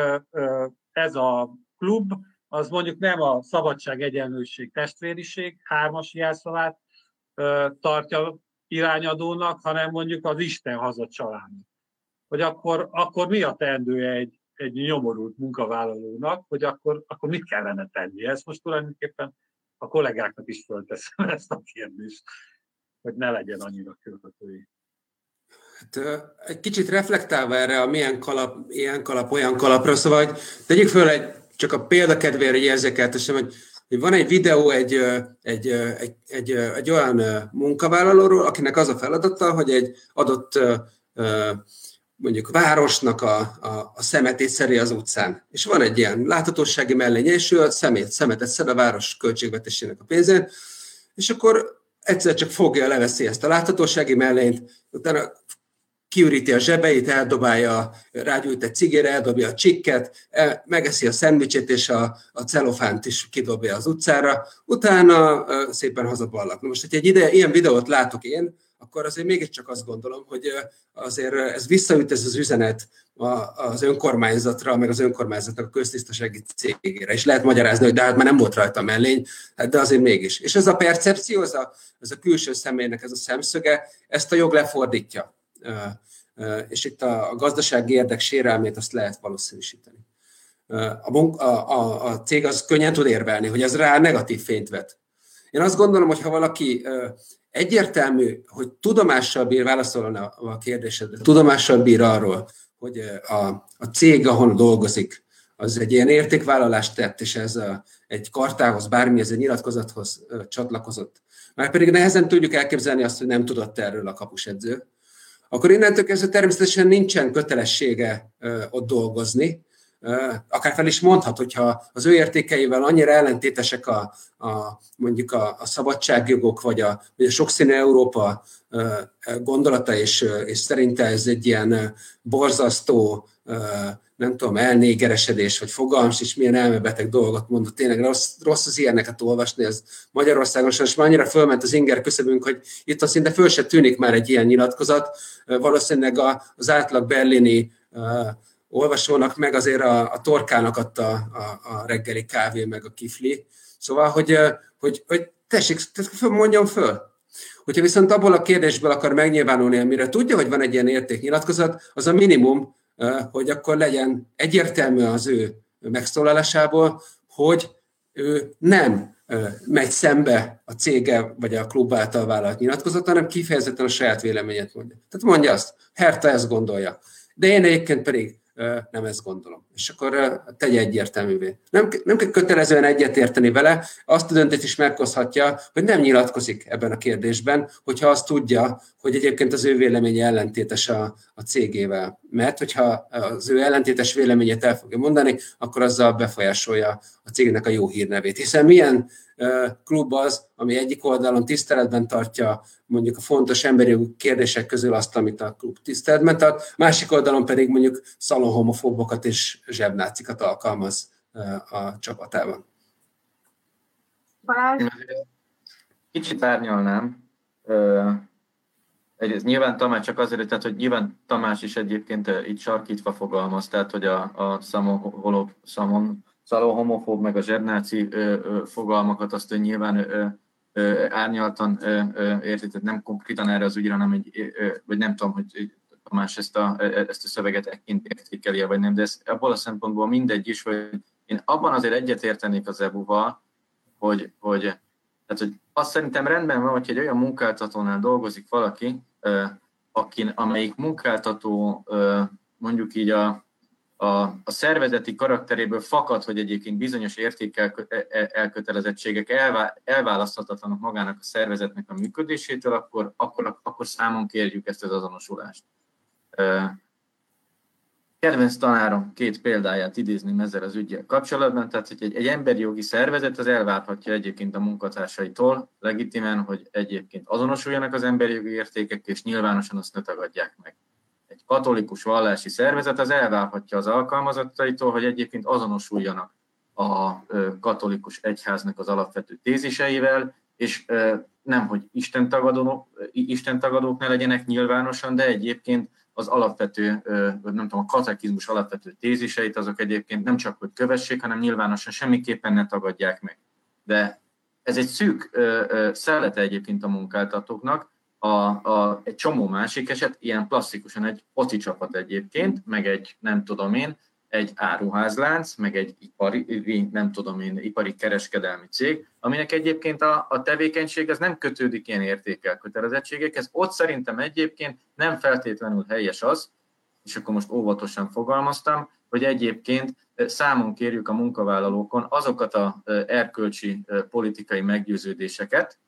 ez a klub, az mondjuk nem a szabadság, egyenlőség, testvériség hármas jelszavát tartja irányadónak, hanem mondjuk az Isten haza család. Hogy akkor, akkor mi a teendője egy, egy nyomorult munkavállalónak, hogy akkor, akkor mit kellene tenni? Ezt most tulajdonképpen a kollégáknak is fölteszem ezt a kérdést, hogy ne legyen annyira követői. Hát, egy kicsit reflektálva erre a milyen kalap, ilyen kalap, olyan kalapra, szóval hogy tegyük föl egy, csak a példakedvére egy érzékeltessem, hogy, hogy van egy videó egy, egy, egy, egy, egy olyan munkavállalóról, akinek az a feladata, hogy egy adott mondjuk városnak a, a, a szemetét szeri az utcán. És van egy ilyen láthatósági mellénye, és ő a szemét, szemetet szed a város költségvetésének a pénzén, és akkor egyszer csak fogja, leveszi ezt a láthatósági mellényt, utána kiüríti a zsebeit, eldobálja, rágyújt egy cigére, eldobja a csikket, el, megeszi a szendvicsét, és a, a celofánt is kidobja az utcára, utána uh, szépen hazaballak. Most, hogyha egy ide, ilyen videót látok én, akkor azért mégiscsak azt gondolom, hogy azért ez visszaüt ez az üzenet az önkormányzatra, meg az önkormányzatnak a köztisztasági cégére. És lehet magyarázni, hogy de hát már nem volt rajta mellény, hát de azért mégis. És ez a percepció, ez a, ez a külső személynek ez a szemszöge, ezt a jog lefordítja és itt a, gazdasági érdek sérelmét azt lehet valószínűsíteni. A, a, a, a cég az könnyen tud érvelni, hogy ez rá negatív fényt vet. Én azt gondolom, hogy ha valaki egyértelmű, hogy tudomással bír, válaszolni a kérdésedre, tudomással bír arról, hogy a, a cég, ahol dolgozik, az egy ilyen értékvállalást tett, és ez a, egy kartához, bármi, ez egy nyilatkozathoz csatlakozott. Már pedig nehezen tudjuk elképzelni azt, hogy nem tudott erről a kapusedző akkor innentől kezdve természetesen nincsen kötelessége ott dolgozni, akár fel is mondhat, hogyha az ő értékeivel annyira ellentétesek a, a mondjuk a, a szabadságjogok, vagy a, vagy a sokszínű Európa gondolata, és, és szerinte ez egy ilyen borzasztó nem tudom, elnégeresedés, vagy fogalmas, és milyen elmebeteg dolgot mondott. Tényleg rossz, rossz az ilyeneket olvasni, ez Magyarországon és már annyira fölment az inger küszöbünk, hogy itt a szinte föl se tűnik már egy ilyen nyilatkozat. Valószínűleg az átlag berlini olvasónak meg azért a, a torkának adta a, a reggeli kávé, meg a kifli. Szóval, hogy, hogy, hogy tessék, mondjam föl, Hogyha viszont abból a kérdésből akar megnyilvánulni, amire tudja, hogy van egy ilyen értéknyilatkozat, az a minimum, hogy akkor legyen egyértelmű az ő megszólalásából, hogy ő nem megy szembe a cége vagy a klub által vállalt nyilatkozat, hanem kifejezetten a saját véleményet mondja. Tehát mondja azt, Herta ezt gondolja. De én egyébként pedig nem ezt gondolom. És akkor tegye egyértelművé. Nem, nem kell kötelezően egyetérteni vele, azt a döntést is meghozhatja, hogy nem nyilatkozik ebben a kérdésben, hogyha azt tudja, hogy egyébként az ő véleménye ellentétes a, a cégével. Mert hogyha az ő ellentétes véleményét el fogja mondani, akkor azzal befolyásolja a cégnek a jó hírnevét. Hiszen milyen klub az, ami egyik oldalon tiszteletben tartja mondjuk a fontos emberi kérdések közül azt, amit a klub tiszteletben tart, másik oldalon pedig mondjuk szalonhomofóbokat és zsebnácikat alkalmaz a csapatában. Kicsit árnyalnám. Egyrészt nyilván Tamás csak azért, tehát, hogy nyilván Tamás is egyébként itt sarkítva fogalmaz, tehát hogy a, a szamon, szamon szaló homofób, meg a zsebnáci fogalmakat azt nyilván ö, ö, árnyaltan ö, ö, érti, tehát nem konkrétan erre az ügyre, hanem egy, ö, vagy nem tudom, hogy Tamás ezt a, ezt a szöveget ekként értékeli vagy nem, de ez abból a szempontból mindegy is, hogy én abban azért egyetértenék az EBU-val, hogy, hogy, tehát, hogy azt szerintem rendben van, hogy egy olyan munkáltatónál dolgozik valaki, akin, amelyik munkáltató mondjuk így a, a, a szervezeti karakteréből fakad, hogy egyébként bizonyos értékelkötelezettségek elvá, elválaszthatatlanok magának a szervezetnek a működésétől, akkor, akkor, akkor számon kérjük ezt az azonosulást. Kedvenc tanárom két példáját idézni ezzel az ügyel kapcsolatban, tehát hogy egy, egy emberi jogi szervezet az elvárhatja egyébként a munkatársaitól legitimen, hogy egyébként azonosuljanak az emberi jogi értékek, és nyilvánosan azt ne tagadják meg. Egy katolikus vallási szervezet az elvárhatja az alkalmazottaitól, hogy egyébként azonosuljanak a katolikus egyháznak az alapvető téziseivel, és nem, hogy Isten tagadók ne legyenek nyilvánosan, de egyébként az alapvető, nem tudom, a katekizmus alapvető téziseit, azok egyébként nem csak, hogy kövessék, hanem nyilvánosan semmiképpen ne tagadják meg. De ez egy szűk szellete egyébként a munkáltatóknak, a, a, egy csomó másik eset, ilyen klasszikusan egy foci csapat egyébként, meg egy, nem tudom én, egy áruházlánc, meg egy ipari, nem tudom én, ipari kereskedelmi cég, aminek egyébként a, a tevékenység az nem kötődik ilyen értékelkötelezettségekhez. Ott szerintem egyébként nem feltétlenül helyes az, és akkor most óvatosan fogalmaztam, hogy egyébként számon kérjük a munkavállalókon azokat a erkölcsi politikai meggyőződéseket,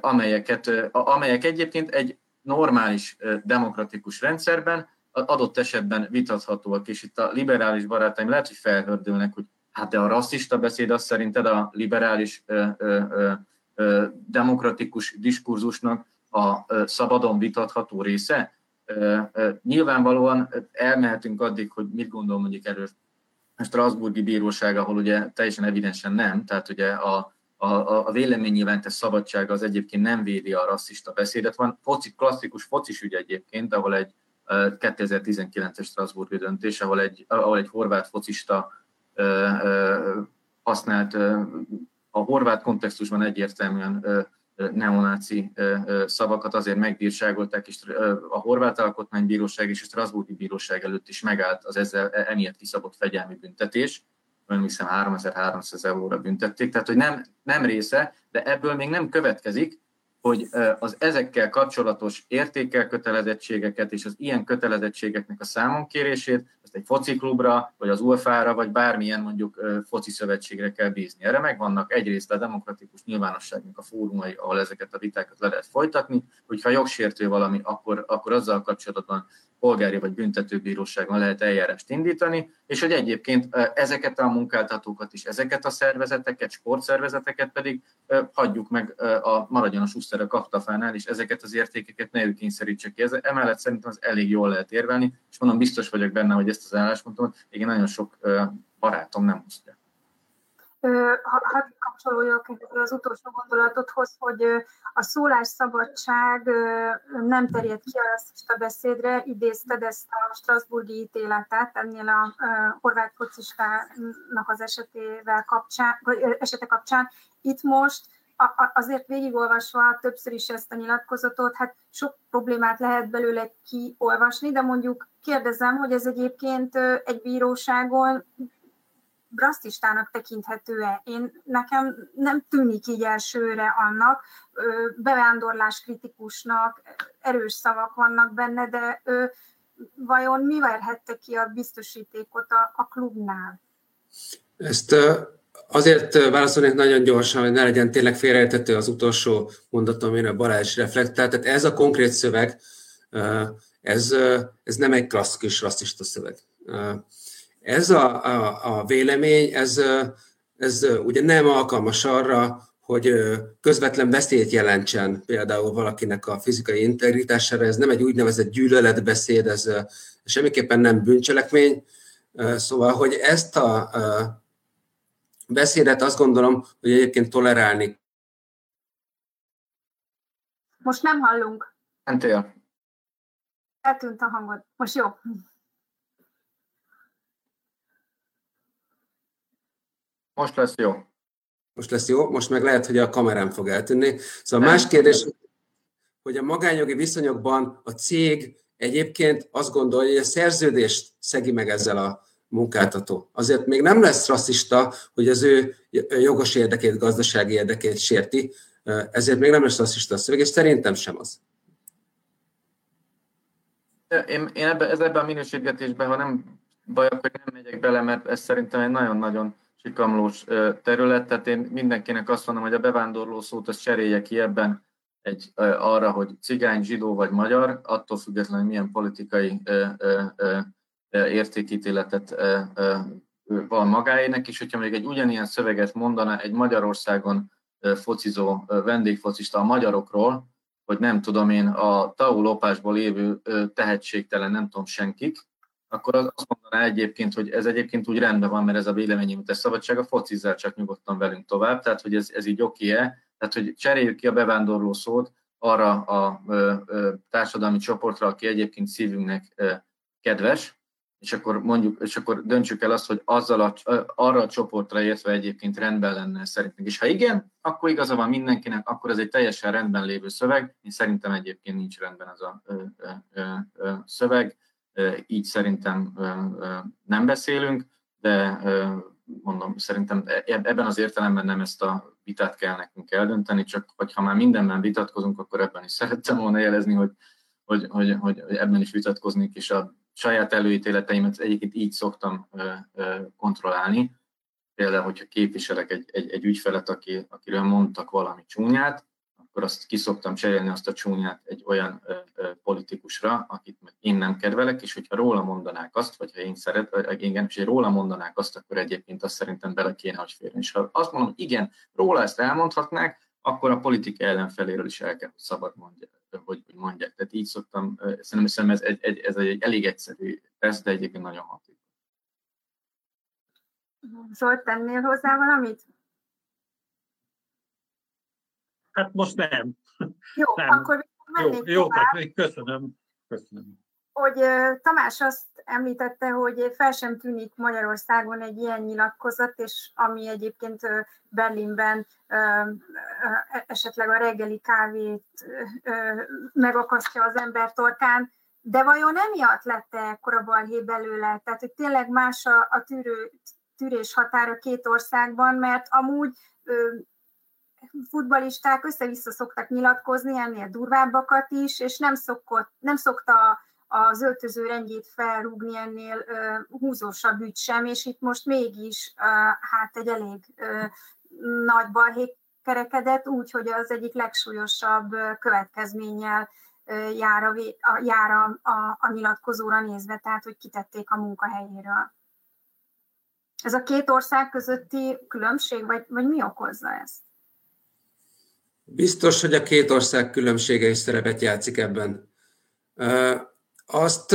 amelyeket, amelyek egyébként egy normális demokratikus rendszerben adott esetben vitathatóak, és itt a liberális barátaim lehet, hogy felhördülnek, hogy hát de a rasszista beszéd az szerinted a liberális ö, ö, ö, demokratikus diskurzusnak a szabadon vitatható része. Nyilvánvalóan elmehetünk addig, hogy mit gondol mondjuk erről a Strasburgi Bíróság, ahol ugye teljesen evidensen nem, tehát ugye a, a, a véleménynyilvánítás szabadsága az egyébként nem védi a rasszista beszédet. Van foci, klasszikus focis ügy egyébként, ahol egy 2019-es Strasbourgi döntés, ahol egy, ahol egy horvát focista használt a horvát kontextusban egyértelműen neonáci szavakat azért megbírságolták, és a horvát alkotmánybíróság és a Strasbourgi bíróság előtt is megállt az ezzel emiatt kiszabott fegyelmi büntetés. Nem hiszem 3300 euróra büntették, tehát hogy nem, nem része, de ebből még nem következik, hogy az ezekkel kapcsolatos értékelkötelezettségeket és az ilyen kötelezettségeknek a számonkérését ezt egy fociklubra, vagy az UEFA-ra, vagy bármilyen mondjuk foci szövetségre kell bízni. Erre megvannak egyrészt a demokratikus nyilvánosságnak a fórumai, ahol ezeket a vitákat le lehet folytatni, hogyha jogsértő valami, akkor, akkor azzal kapcsolatban polgári vagy büntetőbíróságon lehet eljárást indítani, és hogy egyébként ezeket a munkáltatókat is, ezeket a szervezeteket, sportszervezeteket pedig hagyjuk meg a maradjon a Schuster a kaptafánál, és ezeket az értékeket ne ő kényszerítse ki. Ez, emellett szerintem az elég jól lehet érvelni, és mondom, biztos vagyok benne, hogy ezt az álláspontomat igen nagyon sok barátom nem osztja. Hadd kapcsolódjak az utolsó gondolatodhoz, hogy a szólásszabadság nem terjed ki a beszédre, idézted ezt a Strasburgi ítéletet ennél a horvát focistának az esetével kapcsán, vagy esete kapcsán. Itt most azért végigolvasva többször is ezt a nyilatkozatot, hát sok problémát lehet belőle kiolvasni, de mondjuk kérdezem, hogy ez egyébként egy bíróságon rasszistának tekinthető-e? Én nekem nem tűnik így elsőre annak, bevándorlás kritikusnak, erős szavak vannak benne, de vajon mi verhette ki a biztosítékot a, a klubnál? Ezt azért válaszolnék nagyon gyorsan, hogy ne legyen tényleg félreértető az utolsó mondatom, én a Balázs reflektál. Tehát ez a konkrét szöveg, ez, ez nem egy klasszikus rasszista szöveg. Ez a, a, a vélemény, ez, ez ugye nem alkalmas arra, hogy közvetlen veszélyt jelentsen például valakinek a fizikai integritására, ez nem egy úgynevezett gyűlöletbeszéd, ez semmiképpen nem bűncselekmény. Szóval, hogy ezt a beszédet azt gondolom, hogy egyébként tolerálni. Most nem hallunk. Mentél. Eltűnt a hangod. Most jó. Most lesz jó. Most lesz jó, most meg lehet, hogy a kamerám fog eltűnni. Szóval Nem. más kérdés, hogy a magányogi viszonyokban a cég egyébként azt gondolja, hogy a szerződést szegi meg ezzel a munkáltató. Azért még nem lesz rasszista, hogy az ő jogos érdekét, gazdasági érdekét sérti, ezért még nem lesz rasszista a szöveg, és szerintem sem az. Én, én ebbe, ez ebben a minősítgetésben, ha nem baj, akkor nem megyek bele, mert ez szerintem egy nagyon-nagyon sikamlós terület, tehát én mindenkinek azt mondom, hogy a bevándorló szót azt cserélje ki ebben egy, arra, hogy cigány, zsidó vagy magyar, attól függetlenül, milyen politikai értékítéletet van magáének, és hogyha még egy ugyanilyen szöveget mondana egy Magyarországon focizó vendégfocista a magyarokról, hogy nem tudom én, a TAU lopásból lévő tehetségtelen nem tudom senkik, akkor az azt mondaná egyébként, hogy ez egyébként úgy rendben van, mert ez a véleményünktes szabadság, a focizzál csak nyugodtan velünk tovább, tehát hogy ez, ez így oké-e, tehát hogy cseréljük ki a bevándorló szót arra a ö, ö, társadalmi csoportra, aki egyébként szívünknek ö, kedves, és akkor mondjuk, és akkor döntsük el azt, hogy azzal a, arra a csoportra értve egyébként rendben lenne szerintünk. És ha igen, akkor igaza van mindenkinek, akkor ez egy teljesen rendben lévő szöveg. Én szerintem egyébként nincs rendben az a ö, ö, ö, szöveg, így szerintem nem beszélünk, de mondom, szerintem e, ebben az értelemben nem ezt a vitát kell nekünk eldönteni, csak hogyha már mindenben vitatkozunk, akkor ebben is szerettem volna jelezni, hogy, hogy, hogy, hogy ebben is vitatkoznék, és a saját előítéleteimet egyébként így szoktam kontrollálni. Például, hogyha képviselek egy, egy, egy ügyfelet, aki, akiről mondtak valami csúnyát, akkor azt kiszoktam cserélni azt a csúnyát egy olyan ö, ö, politikusra, akit én nem kedvelek, és hogyha róla mondanák azt, vagy ha én szeret, vagy igen, és róla mondanák azt, akkor egyébként azt szerintem bele kéne, hogy férjen. És ha azt mondom, igen, róla ezt elmondhatnák, akkor a politika ellenfeléről is el kell, hogy szabad mondják, hogy mondják. Tehát így szoktam, szerintem, szerintem ez, egy, egy, ez egy elég egyszerű teszt, de egyébként nagyon hatékony. Zsolt, tennél hozzá valamit? Hát most nem. Jó, nem. akkor mennék jó, jó, hát köszönöm. köszönöm. Hogy Tamás azt említette, hogy fel sem tűnik Magyarországon egy ilyen nyilatkozat, és ami egyébként Berlinben esetleg a reggeli kávét megakasztja az ember torkán, de vajon emiatt lett -e ekkora balhé belőle? Tehát, hogy tényleg más a, a tűrő, tűrés határa két országban, mert amúgy futbalisták össze-vissza szoktak nyilatkozni, ennél durvábbakat is, és nem, szokott, nem szokta az öltöző rendjét felrúgni ennél uh, húzósabb ügy sem, és itt most mégis uh, hát egy elég uh, nagy balhé kerekedett, úgy, hogy az egyik legsúlyosabb következménnyel jár, a, jár a, a, a nyilatkozóra nézve, tehát hogy kitették a munkahelyéről. Ez a két ország közötti különbség, vagy, vagy mi okozza ezt? Biztos, hogy a két ország különbsége is szerepet játszik ebben. Azt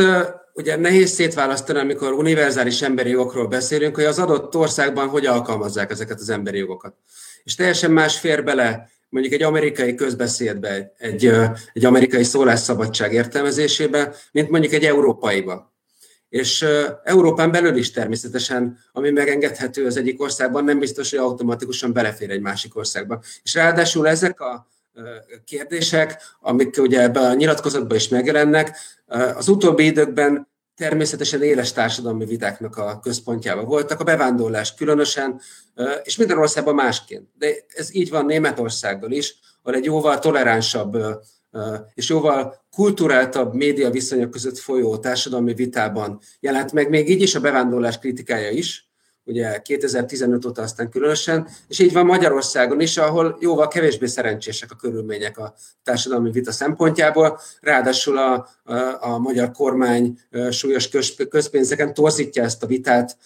ugye nehéz szétválasztani, amikor univerzális emberi jogokról beszélünk, hogy az adott országban hogy alkalmazzák ezeket az emberi jogokat. És teljesen más fér bele mondjuk egy amerikai közbeszédbe, egy, egy amerikai szólásszabadság értelmezésébe, mint mondjuk egy európaiba. És Európán belül is természetesen, ami megengedhető az egyik országban, nem biztos, hogy automatikusan belefér egy másik országba. És ráadásul ezek a kérdések, amik ugye ebben a nyilatkozatban is megjelennek, az utóbbi időkben természetesen éles társadalmi vitáknak a központjában voltak, a bevándorlás különösen, és minden országban másként. De ez így van Németországban is, ahol egy jóval toleránsabb és jóval kulturáltabb média viszonyok között folyó társadalmi vitában jelent meg még így is a bevándorlás kritikája is, ugye 2015 óta aztán különösen, és így van Magyarországon is, ahol jóval kevésbé szerencsések a körülmények a társadalmi vita szempontjából, ráadásul a, a, a magyar kormány súlyos közpénzeken torzítja ezt a vitát,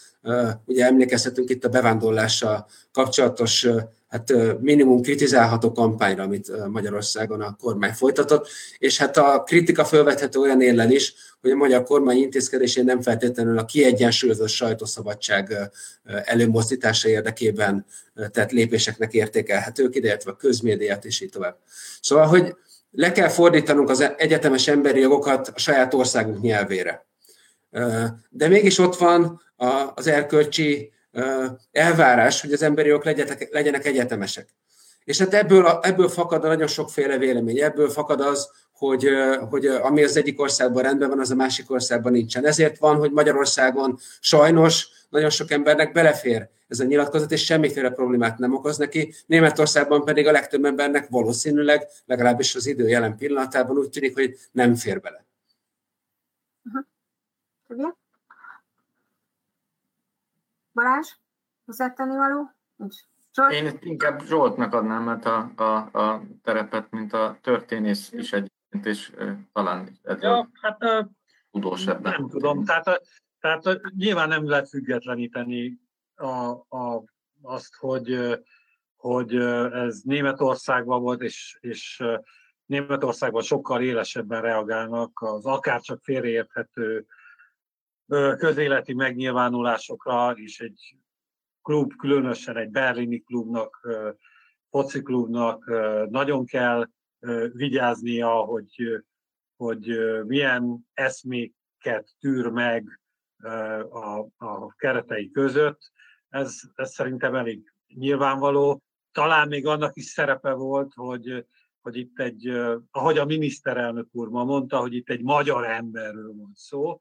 ugye emlékezhetünk itt a bevándorlással kapcsolatos hát minimum kritizálható kampányra, amit Magyarországon a kormány folytatott, és hát a kritika felvethető olyan érlen is, hogy a magyar kormány intézkedésén nem feltétlenül a kiegyensúlyozott sajtószabadság előmozdítása érdekében tett lépéseknek értékelhetők, illetve a közmédiát és így tovább. Szóval, hogy le kell fordítanunk az egyetemes emberi jogokat a saját országunk nyelvére. De mégis ott van az erkölcsi elvárás, hogy az emberi jogok legyenek, egyetemesek. És hát ebből, ebből fakad a nagyon sokféle vélemény, ebből fakad az, hogy, hogy ami az egyik országban rendben van, az a másik országban nincsen. Ezért van, hogy Magyarországon sajnos nagyon sok embernek belefér ez a nyilatkozat, és semmiféle problémát nem okoz neki. Németországban pedig a legtöbb embernek valószínűleg, legalábbis az idő jelen pillanatában úgy tűnik, hogy nem fér bele. Uh-huh. Balázs, hozzátenni való? Nincs. Zsolt? Én inkább Zsoltnak adnám, mert a, a, a terepet, mint a történész is egyébként, és talán ja, hát, tudós ebben. Nem tudom, tehát, tehát nyilván nem lehet függetleníteni a, a, azt, hogy, hogy ez Németországban volt, és, és Németországban sokkal élesebben reagálnak az akárcsak félreérthető közéleti megnyilvánulásokra, és egy klub, különösen egy berlini klubnak, foci klubnak nagyon kell vigyáznia, hogy, hogy milyen eszméket tűr meg a, a keretei között. Ez, ez szerintem elég nyilvánvaló. Talán még annak is szerepe volt, hogy, hogy itt egy, ahogy a miniszterelnök úr ma mondta, hogy itt egy magyar emberről van szó,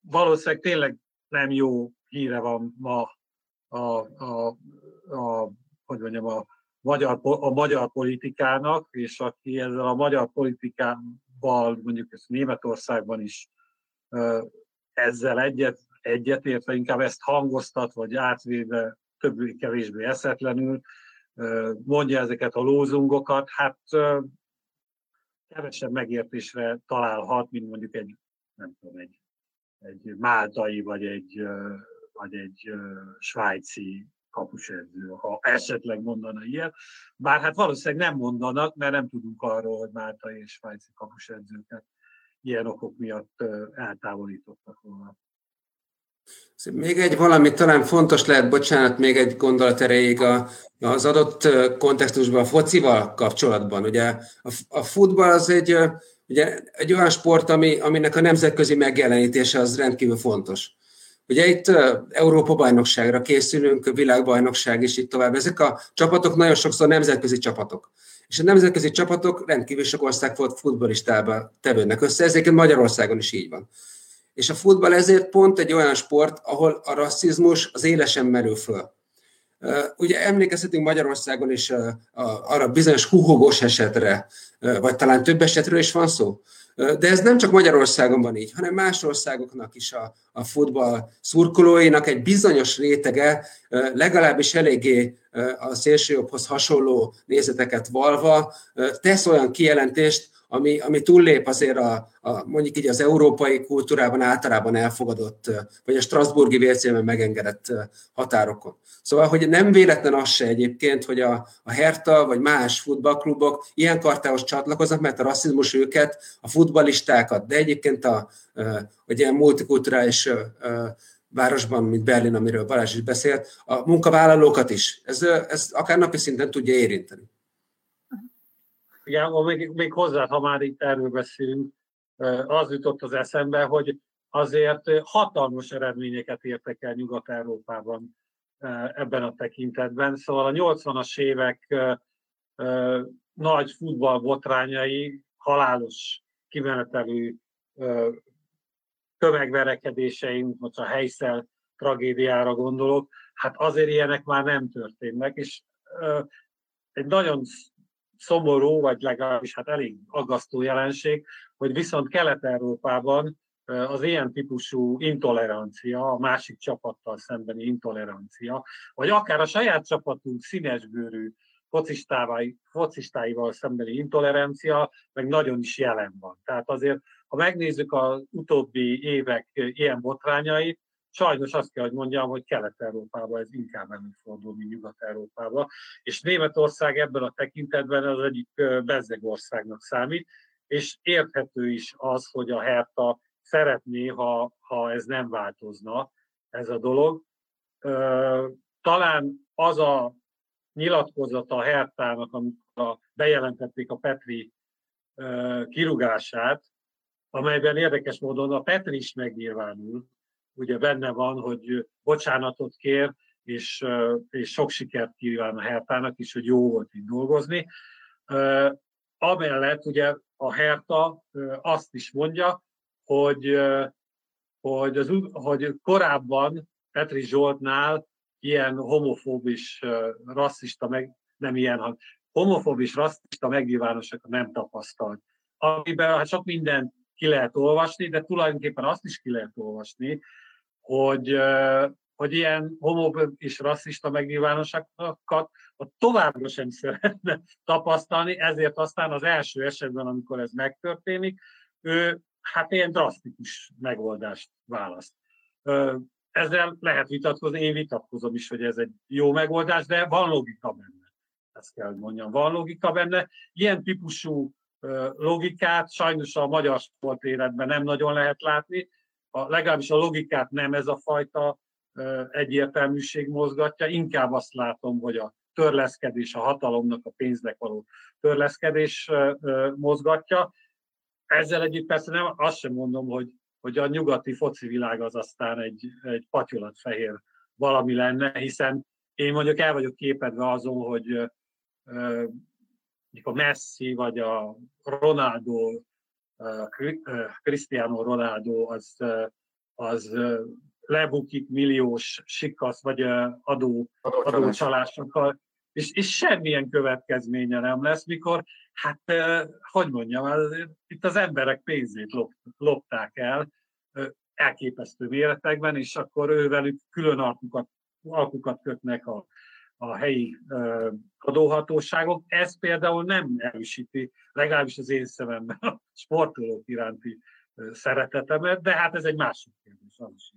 valószínűleg tényleg nem jó híre van ma a, a, a, hogy mondjam, a magyar, a magyar politikának, és aki ezzel a magyar politikával, mondjuk ezt Németországban is ezzel egyet, egyetértve, inkább ezt hangoztat, vagy átvéve többé-kevésbé eszetlenül, mondja ezeket a lózungokat, hát kevesebb megértésre találhat, mint mondjuk egy nem tudom, egy, egy máltai vagy egy, vagy egy svájci kapusedző, ha esetleg mondana ilyet. Bár hát valószínűleg nem mondanak, mert nem tudunk arról, hogy máltai és svájci kapusedzőket ilyen okok miatt eltávolítottak volna. Még egy valami talán fontos lehet, bocsánat, még egy gondolat erejéig az adott kontextusban, a focival kapcsolatban. Ugye a, a futball az egy Ugye egy olyan sport, ami, aminek a nemzetközi megjelenítése az rendkívül fontos. Ugye itt Európa bajnokságra készülünk, világbajnokság és itt tovább. Ezek a csapatok nagyon sokszor nemzetközi csapatok. És a nemzetközi csapatok rendkívül sok ország futballistába tevődnek össze, ezért Magyarországon is így van. És a futball ezért pont egy olyan sport, ahol a rasszizmus az élesen merül föl. Ugye emlékezhetünk Magyarországon is arra bizonyos huhogós esetre, vagy talán több esetről is van szó. De ez nem csak Magyarországon van így, hanem más országoknak is a, a futball szurkolóinak egy bizonyos rétege legalábbis eléggé a szélsőjobbhoz hasonló nézeteket valva tesz olyan kijelentést, ami, ami túllép azért a, a, mondjuk így az európai kultúrában általában elfogadott, vagy a Strasburgi vércében megengedett határokon. Szóval, hogy nem véletlen az se egyébként, hogy a, a Herta vagy más futballklubok ilyen kartához csatlakoznak, mert a rasszizmus őket, a futballistákat, de egyébként a, hogy ilyen multikulturális városban, mint Berlin, amiről Balázs is beszélt, a munkavállalókat is. Ez, ez akár napi szinten tudja érinteni. Igen, még, még hozzá, ha már itt erről beszélünk, az jutott az eszembe, hogy azért hatalmas eredményeket értek el Nyugat-Európában ebben a tekintetben. Szóval a 80-as évek nagy futballbotrányai, halálos kimenetelű tömegverekedéseink, most a helyszel tragédiára gondolok, hát azért ilyenek már nem történnek, és egy nagyon szomorú, vagy legalábbis hát elég aggasztó jelenség, hogy viszont Kelet-Európában az ilyen típusú intolerancia, a másik csapattal szembeni intolerancia, vagy akár a saját csapatunk színesbőrű focistáival szembeni intolerancia, meg nagyon is jelen van. Tehát azért, ha megnézzük az utóbbi évek ilyen botrányait, sajnos azt kell, hogy mondjam, hogy Kelet-Európában ez inkább előfordul, mint Nyugat-Európában, és Németország ebben a tekintetben az egyik bezzeg országnak számít, és érthető is az, hogy a Herta szeretné, ha, ha ez nem változna, ez a dolog. Talán az a nyilatkozata a Hertának, amikor bejelentették a Petri kirugását, amelyben érdekes módon a Petri is megnyilvánul, ugye benne van, hogy bocsánatot kér, és, és sok sikert kíván a Hertának is, hogy jó volt itt dolgozni. Amellett ugye a Herta azt is mondja, hogy, hogy, az, hogy korábban Petri Zsoltnál ilyen homofób és rasszista, meg, nem ilyen, hanem homofób és rasszista megnyilvánosokat nem tapasztalt. Amiben hát sok mindent ki lehet olvasni, de tulajdonképpen azt is ki lehet olvasni, hogy, hogy ilyen homofób és rasszista megnyilvánosokat továbbra sem szeretne tapasztalni, ezért aztán az első esetben, amikor ez megtörténik, ő hát ilyen drasztikus megoldást választ. Ezzel lehet vitatkozni, én vitatkozom is, hogy ez egy jó megoldás, de van logika benne. Ezt kell, mondjam, van logika benne. Ilyen típusú logikát sajnos a magyar sport életben nem nagyon lehet látni. A, legalábbis a logikát nem ez a fajta egyértelműség mozgatja, inkább azt látom, hogy a törleszkedés, a hatalomnak, a pénznek való törleszkedés mozgatja. Ezzel együtt persze nem, azt sem mondom, hogy hogy a nyugati foci világ az aztán egy, egy patyolatfehér valami lenne, hiszen én mondjuk el vagyok képedve azon, hogy a Messi vagy a Ronaldo, Cristiano Ronaldo az, az lebukik milliós sikasz vagy adó, adócsalásokkal, és, és semmilyen következménye nem lesz, mikor, hát, hogy mondjam, itt az emberek pénzét lop, lopták el, elképesztő méretekben, és akkor ővelük külön alkukat, alkukat kötnek a, a helyi adóhatóságok. Ez például nem erősíti, legalábbis az én szememben a sportolók iránti szeretetemet, de hát ez egy másik kérdés. Az.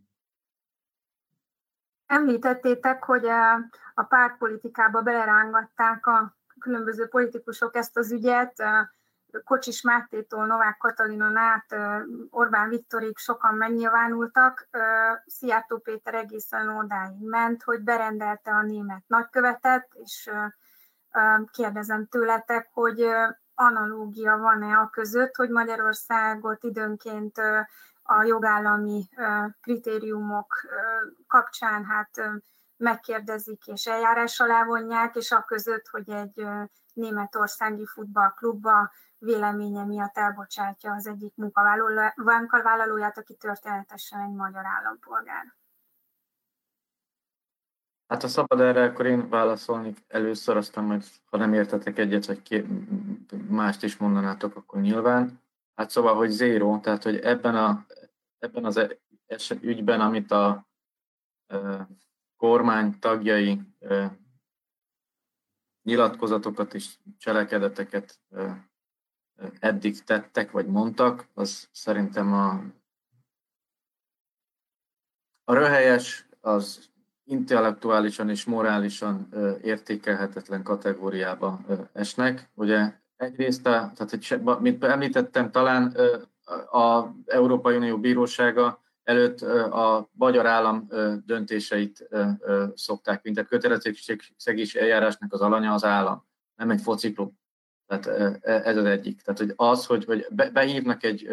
Említettétek, hogy a pártpolitikába belerángatták a különböző politikusok ezt az ügyet, Kocsis Mártétól Novák Katalinon át Orbán Viktorig sokan megnyilvánultak. Szijjártó Péter egészen odáig ment, hogy berendelte a német nagykövetet, és kérdezem tőletek, hogy analógia van-e a között, hogy Magyarországot időnként a jogállami kritériumok kapcsán hát megkérdezik és eljárás alá vonják, és a között, hogy egy németországi futballklubba véleménye miatt elbocsátja az egyik munkavállalóját, aki történetesen egy magyar állampolgár. Hát ha szabad erre, akkor én válaszolni először, aztán majd, ha nem értetek egyet, vagy ki, mást is mondanátok, akkor nyilván. Hát szóval, hogy zéro, tehát hogy ebben, a, ebben az eset, ügyben, amit a e, kormány tagjai e, nyilatkozatokat és cselekedeteket e, eddig tettek vagy mondtak, az szerintem a, a röhelyes, az intellektuálisan és morálisan értékelhetetlen kategóriába esnek. Ugye egyrészt, a, tehát, hogy, mint említettem, talán a Európai Unió Bírósága előtt a magyar állam döntéseit szokták, mint a kötelezettségszegési eljárásnak az alanya az állam, nem egy fociklub. Tehát ez az egyik. Tehát hogy az, hogy, hogy behívnak egy,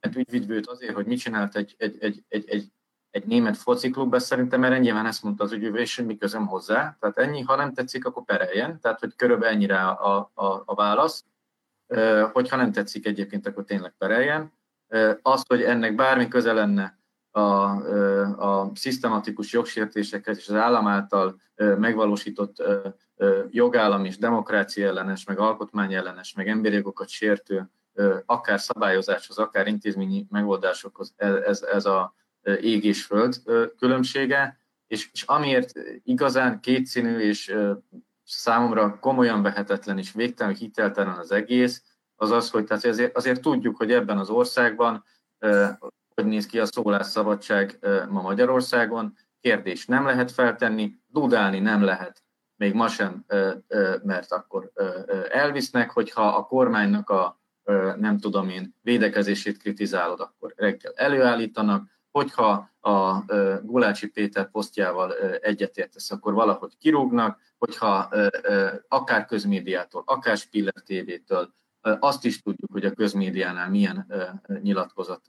egy ügyvidvőt azért, hogy mit csinált egy, egy, egy, egy, egy, egy német fociklub, ez szerintem erre nyilván ezt mondta az ügyvívő, és mi közöm hozzá. Tehát ennyi, ha nem tetszik, akkor pereljen. Tehát, hogy körülbelül ennyire a, a, a válasz. Hogyha nem tetszik egyébként, akkor tényleg pereljen. Az, hogy ennek bármi köze lenne a, a szisztematikus jogsértésekhez és az állam által megvalósított jogállam és demokrácia ellenes, meg alkotmány ellenes, meg emberi sértő, akár szabályozáshoz, akár intézményi megoldásokhoz ez, ez a ég és föld különbsége, és, és amiért igazán kétszínű és számomra komolyan vehetetlen és végtelen hiteltelen az egész, az az, hogy tehát azért, azért tudjuk, hogy ebben az országban hogy néz ki a szólásszabadság ma Magyarországon, kérdés nem lehet feltenni, dudálni nem lehet, még ma sem, mert akkor elvisznek, hogyha a kormánynak a nem tudom én, védekezését kritizálod, akkor reggel előállítanak, hogyha a Gulácsi Péter posztjával egyetértesz, akkor valahogy kirúgnak, hogyha akár közmédiától, akár Spiller TV-től, azt is tudjuk, hogy a közmédiánál milyen nyilatkozat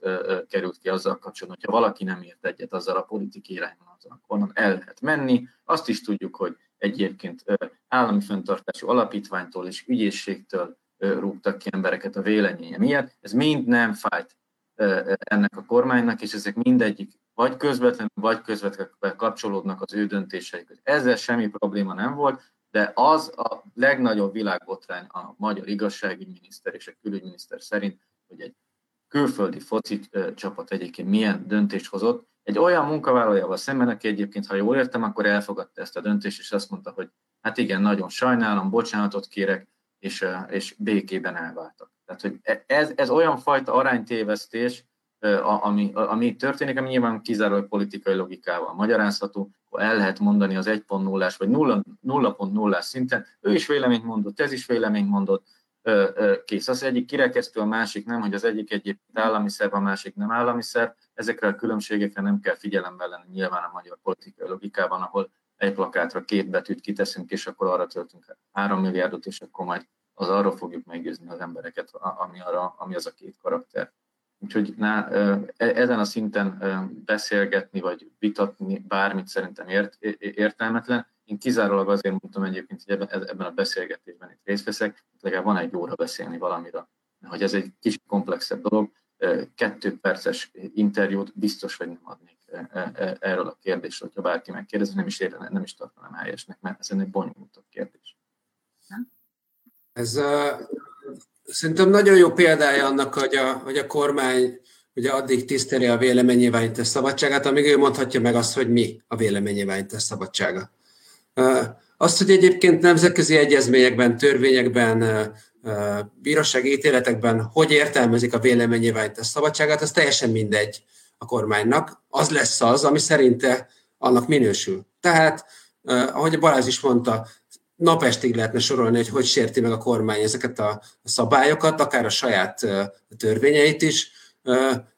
került ki azzal kapcsolatban, hogyha valaki nem ért egyet azzal a politikai akkor onnan el lehet menni. Azt is tudjuk, hogy egyébként állami fenntartású alapítványtól és ügyészségtől rúgtak ki embereket a véleménye miatt. Ez mind nem fájt ennek a kormánynak, és ezek mindegyik vagy közvetlenül, vagy közvetlenül kapcsolódnak az ő döntéseikhez. Ezzel semmi probléma nem volt, de az a legnagyobb világbotrány a magyar igazságügyminiszter és a külügyminiszter szerint, hogy egy külföldi foci csapat egyébként milyen döntést hozott, egy olyan munkavállalójával szemben, aki egyébként, ha jól értem, akkor elfogadta ezt a döntést, és azt mondta, hogy hát igen, nagyon sajnálom, bocsánatot kérek, és, és békében elváltak. Tehát, hogy e, ez, ez olyan fajta aránytévesztés, ami, ami történik, ami nyilván kizárólag politikai logikával magyarázható, el lehet mondani az 1.0-ás vagy 0.0-ás szinten, ő is véleményt mondott, ez is véleményt mondott, kész. Az egyik kirekesztő, a másik nem, hogy az egyik egyébként állami szerv, a másik nem állami szerv. Ezekre a különbségekre nem kell figyelembe lenni nyilván a magyar politikai logikában, ahol egy plakátra két betűt kiteszünk, és akkor arra töltünk 3 milliárdot, és akkor majd az arról fogjuk meggyőzni az embereket, ami, arra, ami az a két karakter. Úgyhogy na, e, ezen a szinten beszélgetni vagy vitatni bármit szerintem ért, értelmetlen. Én kizárólag azért mondtam egyébként, hogy ebben, ebben a beszélgetésben itt részt veszek, legalább van egy óra beszélni valamire. Hogy ez egy kicsit komplexebb dolog, kettő perces interjút biztos, hogy nem adnék erről a kérdésről, hogyha bárki megkérdezi, nem is, érne, nem is tartanám helyesnek, mert ez egy bonyolultabb kérdés. Ez szerintem nagyon jó példája annak, hogy a, hogy a kormány ugye addig tiszteli a véleménynyilvánítás szabadságát, amíg ő mondhatja meg azt, hogy mi a véleménynyilvánítás szabadsága. Azt, hogy egyébként nemzetközi egyezményekben, törvényekben, bírósági ítéletekben hogy értelmezik a véleménynyilvánítás szabadságát, az teljesen mindegy a kormánynak. Az lesz az, ami szerinte annak minősül. Tehát, ahogy Balázs is mondta, napestig lehetne sorolni, hogy hogy sérti meg a kormány ezeket a szabályokat, akár a saját törvényeit is,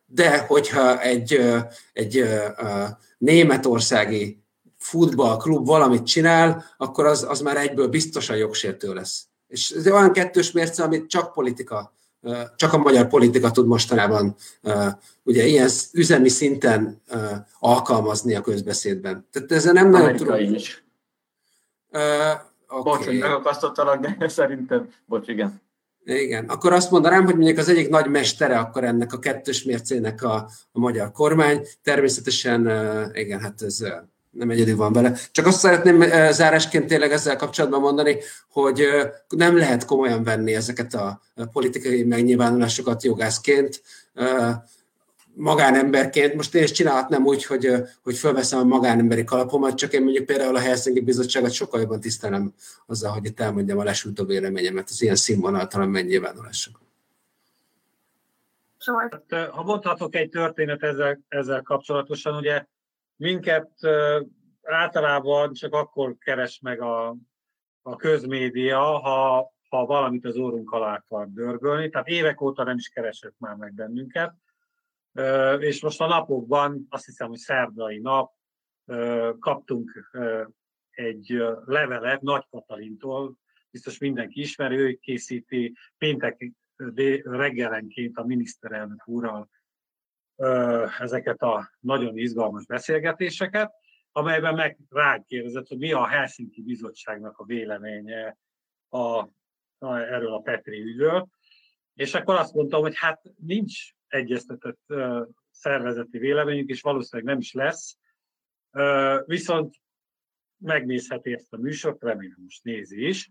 de hogyha egy, egy németországi futballklub valamit csinál, akkor az, az már egyből biztosan jogsértő lesz. És ez olyan kettős mérce, amit csak politika, csak a magyar politika tud mostanában ugye ilyen üzemi szinten alkalmazni a közbeszédben. Tehát ezzel nem nagyon tudom. is. Okay. Bocs, hogy megakasztottalak, de szerintem, bocs, igen. Igen, akkor azt mondanám, hogy mondjuk az egyik nagy mestere akkor ennek a kettős mércének a, a magyar kormány. Természetesen, igen, hát ez nem egyedül van vele. Csak azt szeretném zárásként tényleg ezzel kapcsolatban mondani, hogy nem lehet komolyan venni ezeket a politikai megnyilvánulásokat jogászként magánemberként, most én is csinálhatnám úgy, hogy, hogy felveszem a magánemberi kalapomat, csak én mondjuk például a Helsinki Bizottságot sokkal jobban tisztelem azzal, hogy itt elmondjam a lesújtó véleményemet az ilyen színvonaltalan megnyilvánulások. Hát, ha mondhatok egy történet ezzel, ezzel kapcsolatosan, ugye minket általában csak akkor keres meg a, a közmédia, ha, ha valamit az órunk alá akar dörgölni, tehát évek óta nem is keresett már meg bennünket és most a napokban, azt hiszem, hogy szerdai nap kaptunk egy levelet Nagy Katalintól, biztos mindenki ismeri, ő készíti péntek reggelenként a miniszterelnök úrral ezeket a nagyon izgalmas beszélgetéseket, amelyben meg rákérdezett, hogy mi a Helsinki Bizottságnak a véleménye a, a, erről a Petri ügyről. És akkor azt mondtam, hogy hát nincs egyeztetett szervezeti véleményünk, és valószínűleg nem is lesz. Viszont megnézheti ezt a műsort, remélem most nézi is.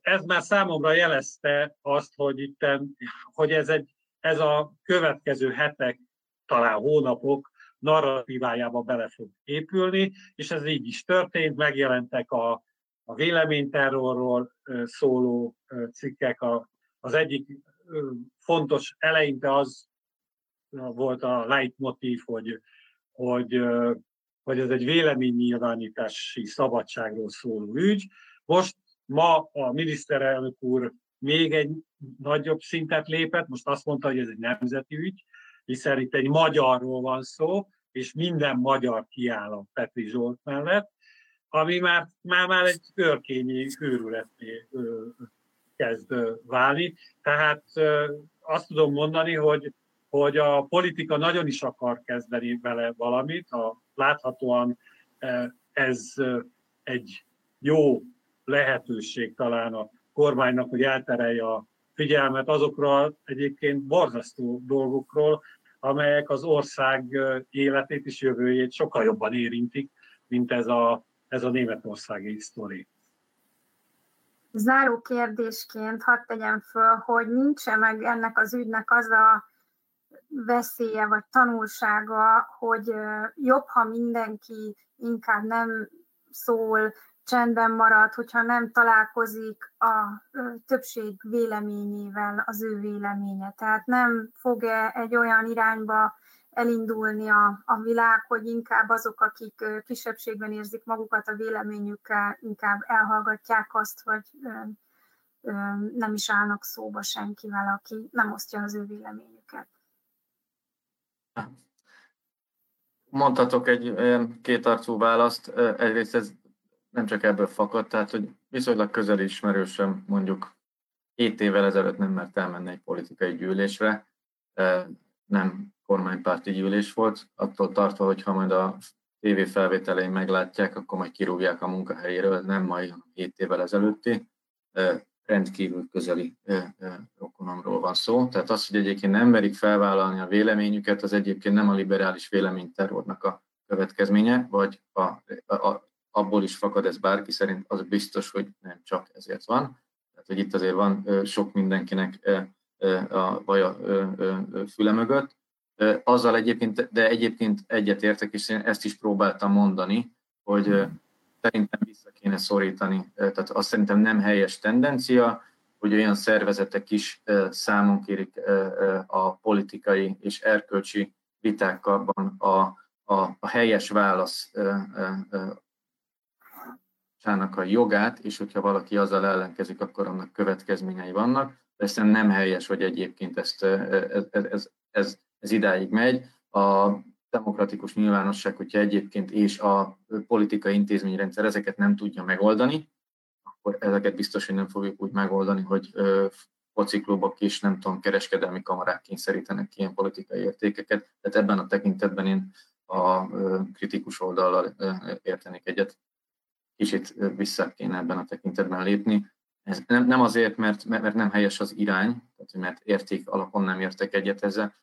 Ez már számomra jelezte azt, hogy, itten, hogy ez, egy, ez a következő hetek, talán hónapok narratívájába bele fog épülni, és ez így is történt, megjelentek a, a véleményterrorról szóló cikkek, a, az egyik fontos eleinte az volt a leitmotív, hogy, hogy, hogy ez egy véleménynyilvánítási szabadságról szóló ügy. Most ma a miniszterelnök úr még egy nagyobb szintet lépett, most azt mondta, hogy ez egy nemzeti ügy, hiszen itt egy magyarról van szó, és minden magyar kiáll a Petri Zsolt mellett, ami már, már, már egy örkényi őrületé kezd válni. Tehát azt tudom mondani, hogy, hogy a politika nagyon is akar kezdeni vele valamit. A, láthatóan ez egy jó lehetőség talán a kormánynak, hogy elterelje a figyelmet azokról egyébként borzasztó dolgokról, amelyek az ország életét és jövőjét sokkal jobban érintik, mint ez a, ez a németországi sztori. Záró kérdésként hadd tegyem föl, hogy nincs-e meg ennek az ügynek az a veszélye vagy tanulsága, hogy jobb, ha mindenki inkább nem szól, csendben marad, hogyha nem találkozik a többség véleményével az ő véleménye. Tehát nem fog-e egy olyan irányba elindulni a, a világ, hogy inkább azok, akik kisebbségben érzik magukat a véleményükkel, inkább elhallgatják azt, ö, nem is állnak szóba senkivel, aki nem osztja az ő véleményüket. Mondhatok egy kétarcú választ. Egyrészt ez nem csak ebből fakad, tehát hogy viszonylag közel ismerősöm mondjuk 7 évvel ezelőtt nem mert elmenni egy politikai gyűlésre, nem kormánypárti gyűlés volt, attól tartva, hogy ha majd a TV felvételein meglátják, akkor majd kirúgják a munkahelyéről, nem majd 7 évvel ezelőtti, rendkívül közeli rokonomról van szó. Tehát az, hogy egyébként nem merik felvállalni a véleményüket, az egyébként nem a liberális véleményterrornak a következménye, vagy a, a, abból is fakad ez bárki szerint, az biztos, hogy nem csak ezért van. Tehát, hogy itt azért van sok mindenkinek a vaja füle mögött. Azzal egyébként, de egyébként egyetértek, és én ezt is próbáltam mondani, hogy szerintem vissza kéne szorítani. Tehát azt szerintem nem helyes tendencia, hogy olyan szervezetek is számon kérik a politikai és erkölcsi vitákban a, a, a helyes válasz sának a jogát, és hogyha valaki azzal ellenkezik, akkor annak következményei vannak. Persze nem helyes, hogy egyébként ezt, ez, ez, ez, ez idáig megy. A demokratikus nyilvánosság, hogyha egyébként és a politikai intézményrendszer ezeket nem tudja megoldani, akkor ezeket biztos, hogy nem fogjuk úgy megoldani, hogy fociklubok és nem tudom, kereskedelmi kamarák kényszerítenek ilyen politikai értékeket. Tehát ebben a tekintetben én a kritikus oldallal értenék egyet kicsit vissza kéne ebben a tekintetben lépni. Ez nem, nem azért, mert, mert nem helyes az irány, tehát mert érték alapon nem értek egyet ezzel,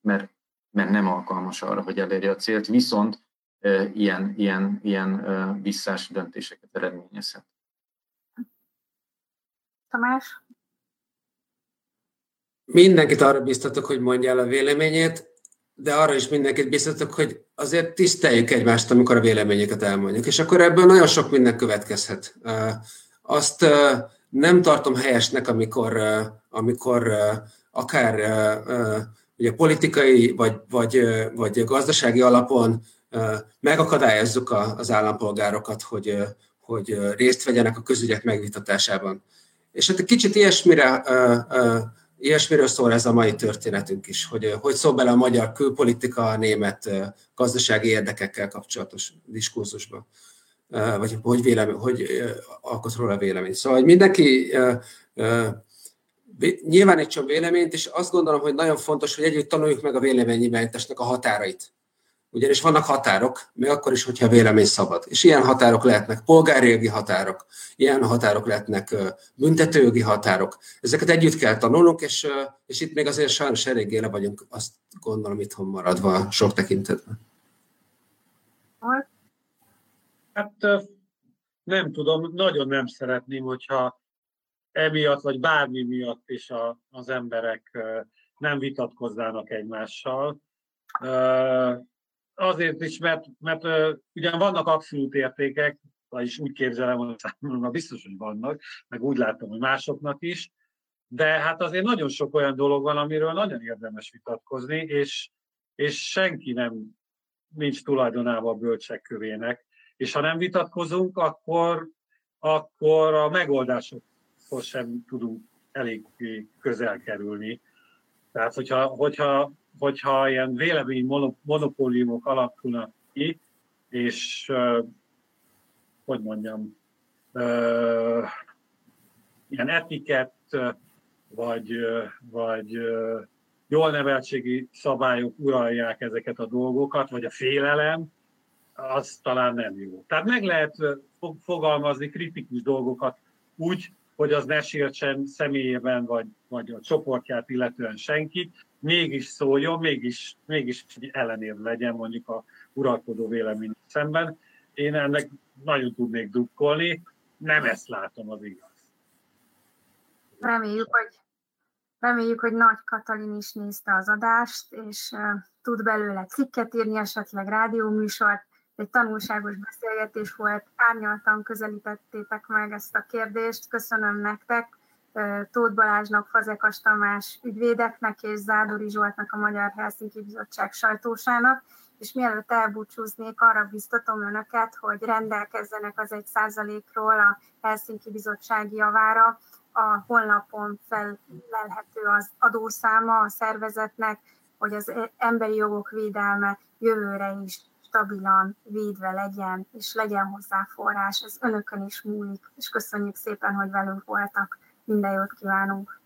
mert, mert nem alkalmas arra, hogy elérje a célt, viszont e, ilyen, ilyen, ilyen e, visszás döntéseket eredményezhet. Tamás? Mindenkit arra biztatok, hogy mondja el a véleményét, de arra is mindenkit biztatok, hogy azért tiszteljük egymást, amikor a véleményeket elmondjuk, és akkor ebből nagyon sok minden következhet. Azt nem tartom helyesnek, amikor, amikor akár ugye politikai vagy, vagy, vagy gazdasági alapon megakadályozzuk az állampolgárokat, hogy, hogy részt vegyenek a közügyek megvitatásában. És hát egy kicsit ilyesmire ilyesmiről szól ez a mai történetünk is, hogy hogy szól bele a magyar külpolitika a német gazdasági érdekekkel kapcsolatos diskurzusba, vagy hogy, vélemény, hogy alkot róla vélemény. Szóval, hogy mindenki nyilvánítson véleményt, és azt gondolom, hogy nagyon fontos, hogy együtt tanuljuk meg a véleménynyilvánításnak a határait. Ugyanis vannak határok, még akkor is, hogyha vélemény szabad. És ilyen határok lehetnek polgári határok, ilyen határok lehetnek büntetőjogi határok. Ezeket együtt kell tanulnunk, és, és itt még azért sajnos eléggé le vagyunk, azt gondolom, itthon maradva sok tekintetben. Hát nem tudom, nagyon nem szeretném, hogyha emiatt, vagy bármi miatt is a, az emberek nem vitatkoznának egymással. Azért is, mert, mert ugyan vannak abszolút értékek, vagyis úgy képzelem, hogy számomra biztos, hogy vannak, meg úgy látom, hogy másoknak is, de hát azért nagyon sok olyan dolog van, amiről nagyon érdemes vitatkozni, és, és senki nem nincs tulajdonában a bölcsek kövének. És ha nem vitatkozunk, akkor, akkor a megoldásokhoz sem tudunk elég közel kerülni. Tehát, hogyha, hogyha, hogyha ilyen vélemény monopóliumok alakulnak ki, és hogy mondjam, ilyen etiket, vagy, vagy jól neveltségi szabályok uralják ezeket a dolgokat, vagy a félelem, az talán nem jó. Tehát meg lehet fogalmazni kritikus dolgokat úgy, hogy az ne sértsen személyében, vagy, vagy a csoportját illetően senkit, mégis szóljon, mégis, mégis ellenér legyen mondjuk a uralkodó vélemény szemben. Én ennek nagyon tudnék drukkolni, nem ezt látom az igaz. Reméljük, hogy, reméljük, hogy Nagy Katalin is nézte az adást, és uh, tud belőle cikket írni, esetleg rádióműsort, egy tanulságos beszélgetés volt, árnyaltan közelítettétek meg ezt a kérdést. Köszönöm nektek, Tóth Balázsnak, Fazekas Tamás ügyvédeknek és Zádori Zsoltnak, a Magyar Helsinki Bizottság sajtósának, és mielőtt elbúcsúznék, arra biztatom önöket, hogy rendelkezzenek az egy százalékról a Helsinki Bizottsági javára. A honlapon felelhető az adószáma a szervezetnek, hogy az emberi jogok védelme jövőre is stabilan védve legyen, és legyen hozzá forrás. Ez önökön is múlik, és köszönjük szépen, hogy velünk voltak. Minden jót kívánunk!